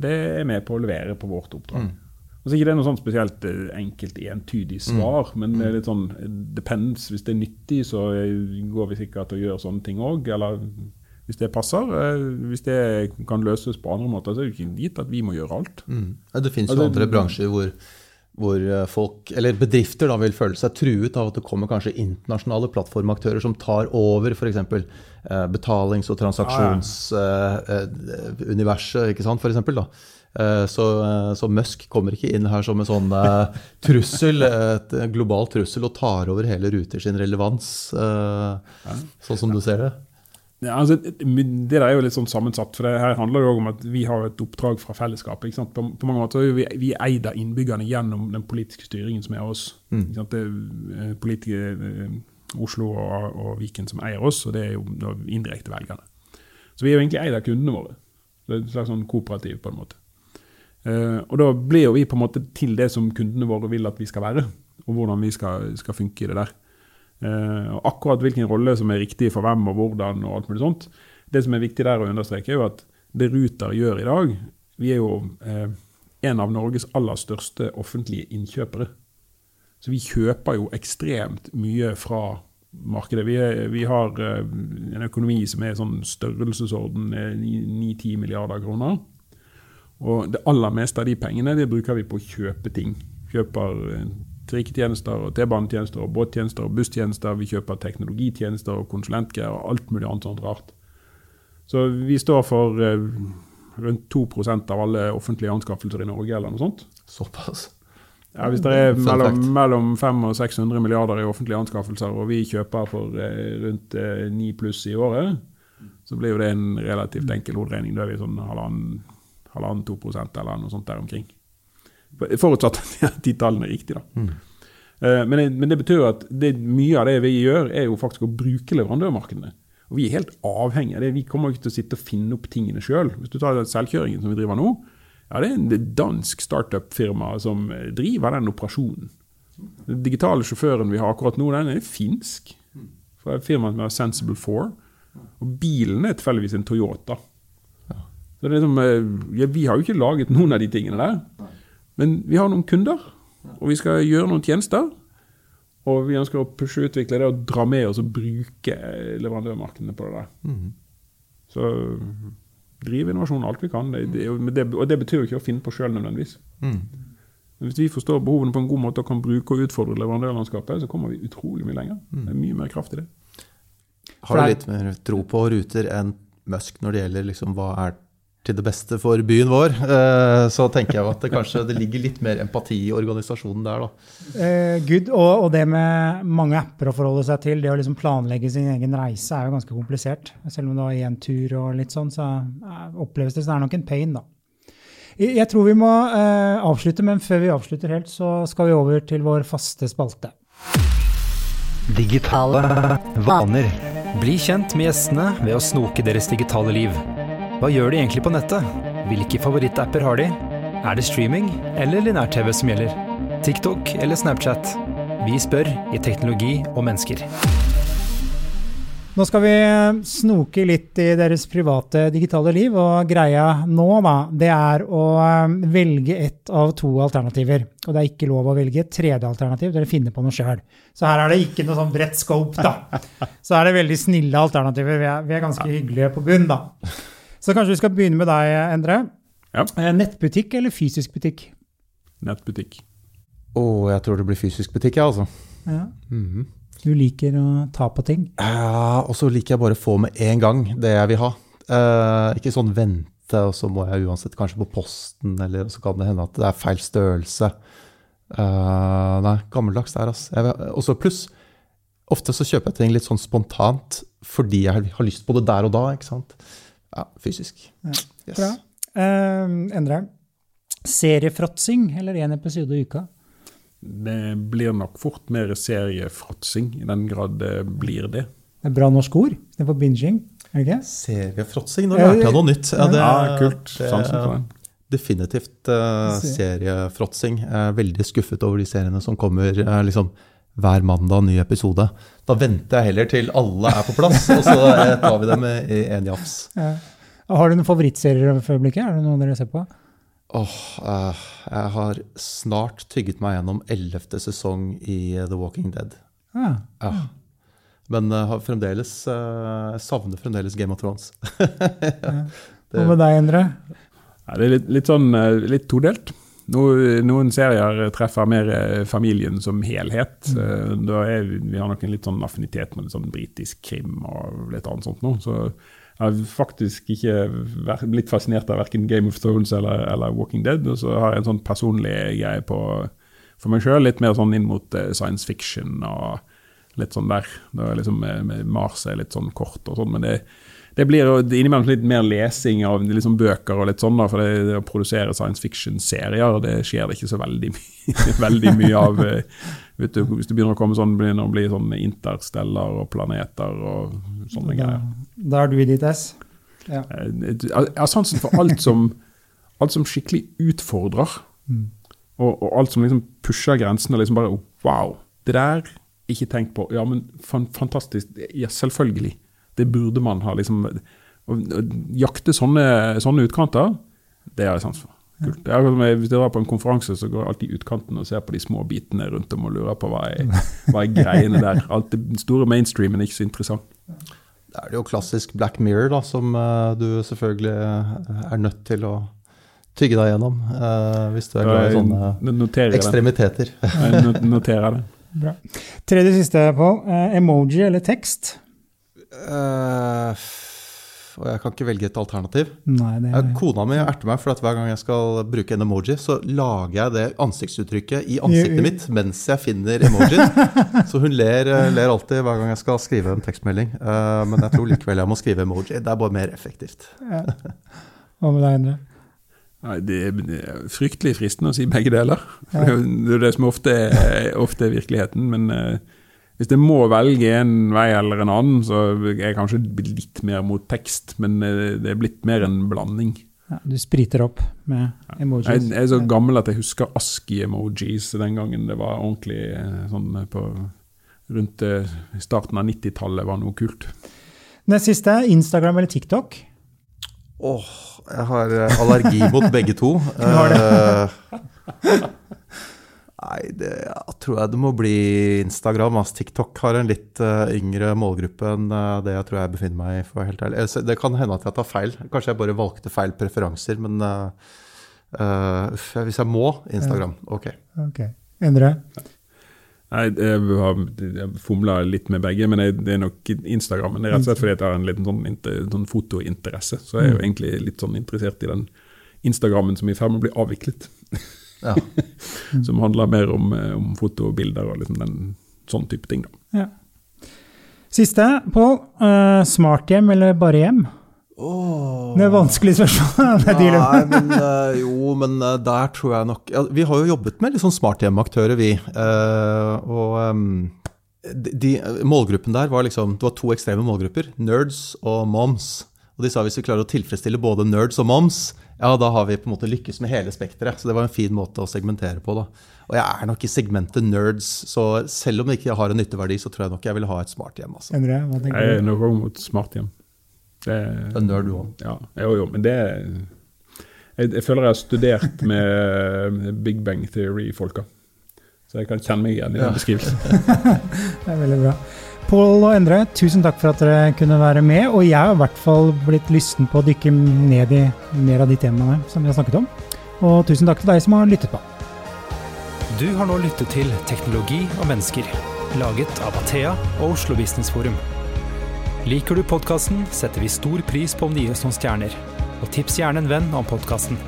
[SPEAKER 3] det er med på å levere på vårt oppdrag. Mm. Altså ikke det er noe sånn spesielt eh, enkelt, entydig mm. svar, mm. men det er litt sånn depends. Hvis det er nyttig, så går vi sikkert til å gjøre sånne ting òg. Eller hvis det passer. Eh, hvis det kan løses på andre måter, så er det ikke gitt at vi må gjøre alt.
[SPEAKER 4] Mm. Det finnes jo altså, andre bransjer hvor, hvor, eh, folk, eller bedrifter da, vil føle seg truet av at det kommer kanskje internasjonale plattformaktører som tar over f.eks. Eh, betalings- og transaksjonsuniverset, ah, ja. ikke sant, for eksempel, da. Eh, så, eh, så, Musk kommer ikke inn her som en sånn uh, trussel, et global trussel, og tar over hele Ruter sin relevans, uh, sånn som du ser det?
[SPEAKER 3] Ja, altså, det der er jo litt sånn sammensatt. for det Her handler det om at vi har et oppdrag fra fellesskapet. På, på, mange måter er vi, vi eid av innbyggerne gjennom den politiske styringen som er oss. Mm. Det er politikere, Oslo og, og, Viken som eier oss, og det er jo indirekte velgerne. Så vi er jo egentlig eid av kundene våre. Det er et slags sånn kooperativ på en måte. Uh, og da blir jo vi på en måte til det som kundene våre vil at vi skal være, og hvordan vi skal, skal funke i det der. Uh, og akkurat hvilken rolle som er riktig for hvem og hvordan og alt mulig sånt. Det som er viktig der å understreke, er jo at det Ruter gjør i dag Vi er jo eh, en av Norges aller største offentlige innkjøpere. Så vi kjøper jo ekstremt mye fra markedet. Vi, er, vi har en økonomi som er sånn størrelsesorden 9-10 milliarder kroner. Og det aller meste av de pengene det bruker vi på å kjøpe ting. Kjøper eh, trikketjenester, og T-banetjenester, og båttjenester og busstjenester. Vi kjøper teknologitjenester og konsulentgreier og alt mulig annet sånt rart. Så vi står for eh, rundt 2 av alle offentlige anskaffelser i Norge, eller noe sånt.
[SPEAKER 4] Såpass?
[SPEAKER 3] Ja, Hvis det er mellom, mellom 500 og 600 milliarder i offentlige anskaffelser, og vi kjøper for eh, rundt eh, 9 pluss i året, så blir jo det en relativt enkel hoderegning. Da er vi sånn halvannen halvannen, to prosent eller noe sånt der omkring. Forutsatt at de tallene er riktige, da. Mm. Men, men, men, det betyr at det, mye av det vi gjør, er jo faktisk å bruke leverandørmarkedene. Og vi er helt avhengige av det. Vi kommer ikke til å sitte og finne opp tingene sjøl. Hvis du tar selvkjøringen som vi driver nå, ja, det er en dansk startup-firma som driver den operasjonen. Den digitale sjåføren vi har akkurat nå, den er finsk. Fra et firma som heter Sensible 4. Og bilen er tilfeldigvis en Toyota. Så det er liksom, ja, Vi har jo ikke laget noen av de tingene der, men vi har noen kunder, og vi skal gjøre noen tjenester. Og vi ønsker å pushe og utvikle det og dra med oss og bruke leverandørmarkedene på det der. Mm. Så drive innovasjon alt vi kan. Det, det, det, og det betyr jo ikke å finne på sjøl nødvendigvis. Mm. Men hvis vi forstår behovene på en god måte og kan bruke og utfordre leverandørlandskapet, så kommer vi utrolig mye lenger. Mm. Det er mye mer kraft i det.
[SPEAKER 4] Har du litt mer tro på Ruter enn Musk når det gjelder liksom, hva er til det beste for byen vår, eh, så tenker jeg at det kanskje det ligger litt mer empati i organisasjonen der. da.
[SPEAKER 2] Uh, good, og, og, det med mange apper å forholde seg til, det å liksom planlegge sin egen reise, er jo ganske komplisert. Selv om du har én tur og litt sånn, så oppleves det som det er nok en pain, da. Jeg tror vi må uh, avslutte, men før vi avslutter helt, så skal vi over til vår faste spalte.
[SPEAKER 1] Digitale vaner. Bli kjent med gjestene ved å snoke deres digitale liv. Hva gjør de egentlig på nettet? Hvilke favorittapper har de? Er det streaming eller linær-TV som gjelder? TikTok eller Snapchat? Vi spør i Teknologi og mennesker.
[SPEAKER 2] Nå skal vi snoke litt i deres private digitale liv, og greia nå, da, det er å um, velge ett av to alternativer. Og det er ikke lov å velge et tredje alternativ, dere finner på noe sjøl. Så her er det ikke noe sånn bredt scope, da. Så er det veldig snille alternativer. Vi er, vi er ganske hyggelige på bunn, da. Så kanskje vi skal begynne med deg, Endre. Ja. Eh, nettbutikk eller fysisk butikk?
[SPEAKER 3] Nettbutikk.
[SPEAKER 4] Å, oh, jeg tror det blir fysisk butikk, jeg, altså. Ja.
[SPEAKER 2] Mm -hmm. Du liker å ta på ting?
[SPEAKER 4] Ja, og så liker jeg bare å få med en gang det jeg vil ha. Eh, ikke sånn vente, og så må jeg uansett kanskje på posten, eller så kan det hende at det er feil størrelse. Eh, nei, gammeldags der, altså. Og så pluss, ofte så kjøper jeg ting litt sånn spontant fordi jeg har lyst på det der og da, ikke sant. Ja, fysisk. Ja.
[SPEAKER 2] Yes. Bra. Uh, Endre, seriefråtsing eller én episode i uka?
[SPEAKER 3] Det blir nok fort mer seriefråtsing, i den grad det blir det.
[SPEAKER 2] Det er bra norsk ord Det er er binging. Okay.
[SPEAKER 4] Seriefråtsing, nå lærte jeg noe nytt.
[SPEAKER 3] Ja, det, ja kult. Det, det.
[SPEAKER 4] Definitivt uh, seriefråtsing. Jeg er veldig skuffet over de seriene som kommer uh, liksom, hver mandag, ny episode. Da venter jeg heller til alle er på plass, og så uh, tar vi dem i én jafs. Ja.
[SPEAKER 2] Har du noen favorittserier for øyeblikket? Er det noen dere ser på?
[SPEAKER 4] Oh, uh, jeg har snart tygget meg gjennom ellevte sesong i The Walking Dead. Ah. Ja. Men uh, fremdeles uh, savner fremdeles Game of Thrones.
[SPEAKER 2] ja. Hva med deg, Endre?
[SPEAKER 3] Ja, det er litt, litt sånn litt todelt. No, noen serier treffer mer familien som helhet. Mm. Er, vi har nok en litt sånn affinitet med litt sånn britisk krim og litt annet sånt nå. Så jeg har faktisk ikke blitt fascinert av verken Game of Thrones eller, eller, Walking Dead. Og så har jeg en sånn personlig greie på for meg sjøl, litt mer sånn inn mot uh, science fiction og litt sånn der. Da liksom, med Mars er litt sånn kort og sånn, men det, det blir innimellom litt mer lesing av liksom bøker og litt sånn, da, for det, det å produsere science fiction-serier det skjer det ikke så veldig, veldig mye av. Uh, vet du, Hvis det begynner å komme sånn, begynner å bli sånn interstellar og planeter og sånne da, greier.
[SPEAKER 2] Da er du i ditt ess?
[SPEAKER 3] Ja. Eh, jeg har sansen for alt som, alt som skikkelig utfordrer. Mm. Og, og, alt som liksom pusher grensen og liksom bare Wow! Det der ikke tenkt på. Ja, men fantastisk. Ja, selvfølgelig. Det burde man ha. liksom, Å jakte sånne, sånne utkanter, det har jeg sans for. Kult. Er, hvis jeg drar på en konferanse, så går jeg alltid i utkanten og ser på de små bitene rundt om og lurer på hva er, hva er greiene der. Alt det store mainstreamen er ikke så interessant.
[SPEAKER 4] Da er det jo klassisk Black Mirror, da, som uh, du selvfølgelig eh, er nødt til å tygge deg gjennom. Uh, hvis du er glad i sånne ekstremiteter.
[SPEAKER 3] Jeg noterer det.
[SPEAKER 2] Bra. Tredje siste, Pål. Uh, emoji eller tekst?
[SPEAKER 4] Uh, og jeg kan ikke velge et alternativ.
[SPEAKER 2] Nei, det er...
[SPEAKER 4] Kona mi erter meg for at hver gang jeg skal bruke en emoji, så lager jeg det ansiktsuttrykket i ansiktet mitt mens jeg finner emojien. Så hun ler, eh, ler, alltid hver gang jeg skal skrive en tekstmelding. Eh, men jeg tror likevel jeg må skrive emoji. Det er bare mer effektivt. Ja.
[SPEAKER 2] Hva med deg, Endre?
[SPEAKER 3] Nei, det er fryktelig fristende å si begge deler. Ja. Det er det som ofte er, ofte er virkeligheten. men eh, hvis jeg må velge en vei eller en annen, så er jeg kanskje litt mer mot tekst, men eh, det er blitt mer en blanding.
[SPEAKER 2] Ja, du spriter opp med emojis?
[SPEAKER 3] Jeg, jeg er så gammel at jeg husker ASKI-emojis den gangen det var ordentlig eh, sånn eh, på rundt starten av 90-tallet var noe kult.
[SPEAKER 2] Det siste, Instagram eller TikTok?
[SPEAKER 4] Åh, oh, jeg har allergi mot begge to. Du har det. Nei, det tror jeg det må bli Instagram. Altså, TikTok har en litt uh, yngre målgruppe enn uh, det jeg tror jeg befinner meg i. for helt ærlig. Det kan hende at jeg tar feil. Kanskje jeg bare valgte feil preferanser. Men uh, hvis jeg må Instagram, ok.
[SPEAKER 2] okay. Endre?
[SPEAKER 3] Nei, jeg har fomla litt med begge, men det er nok Instagram. Men det er rett og slett fordi jeg har en liten sånn, sånn fotointeresse. Så jeg er jo mm. egentlig litt sånn interessert i den Instagrammen som er i ferd med å bli avviklet. Ja. som handler mer om, eh, om foto og bilder og liksom den, sånn type ting. Da. Ja.
[SPEAKER 2] Siste, Pål. Uh, smarthjem eller bare hjem? Oh. Det er vanskelig spørsmål.
[SPEAKER 4] Nei, men uh, jo, men uh, der tror jeg nok ja, Vi har jo jobbet med litt sånn smarthjemaktører, vi. Uh, og um, de, målgruppen der var liksom Det var to ekstreme målgrupper. Nerds og moms. Og de sa hvis vi klarer å tilfredsstille både nerds og moms, ja, da har vi på en måte lykkes med hele spekteret. Så det var en fin måte å segmentere på. da. Og jeg er nok i segmentet nerds, så selv om det ikke har en nytteverdi, så tror jeg nok jeg vil ha et smarthjem. Altså.
[SPEAKER 2] Endre, hva
[SPEAKER 3] tenker du? Jeg er nok òg mot smarthjem.
[SPEAKER 4] Det, det er nerd du òg?
[SPEAKER 3] Ja, jo, jo, men det jeg, jeg, føler jeg har studert med Big Bang Theory-folka. Så jeg kan kjenne meg igjen i den beskrivelsen.
[SPEAKER 2] det er veldig bra. Pål og Endre, tusen takk for at dere kunne være med. Og jeg har i hvert fall blitt lysten på å dykke ned i mer av de temaene som vi har snakket om. Og tusen takk til deg som har lyttet på.
[SPEAKER 1] Du har nå lyttet til Teknologi og mennesker, laget av Athea og Oslo Business Forum. Liker du podkasten, setter vi stor pris på om det oss noen stjerner. Og tips gjerne en venn om podkasten.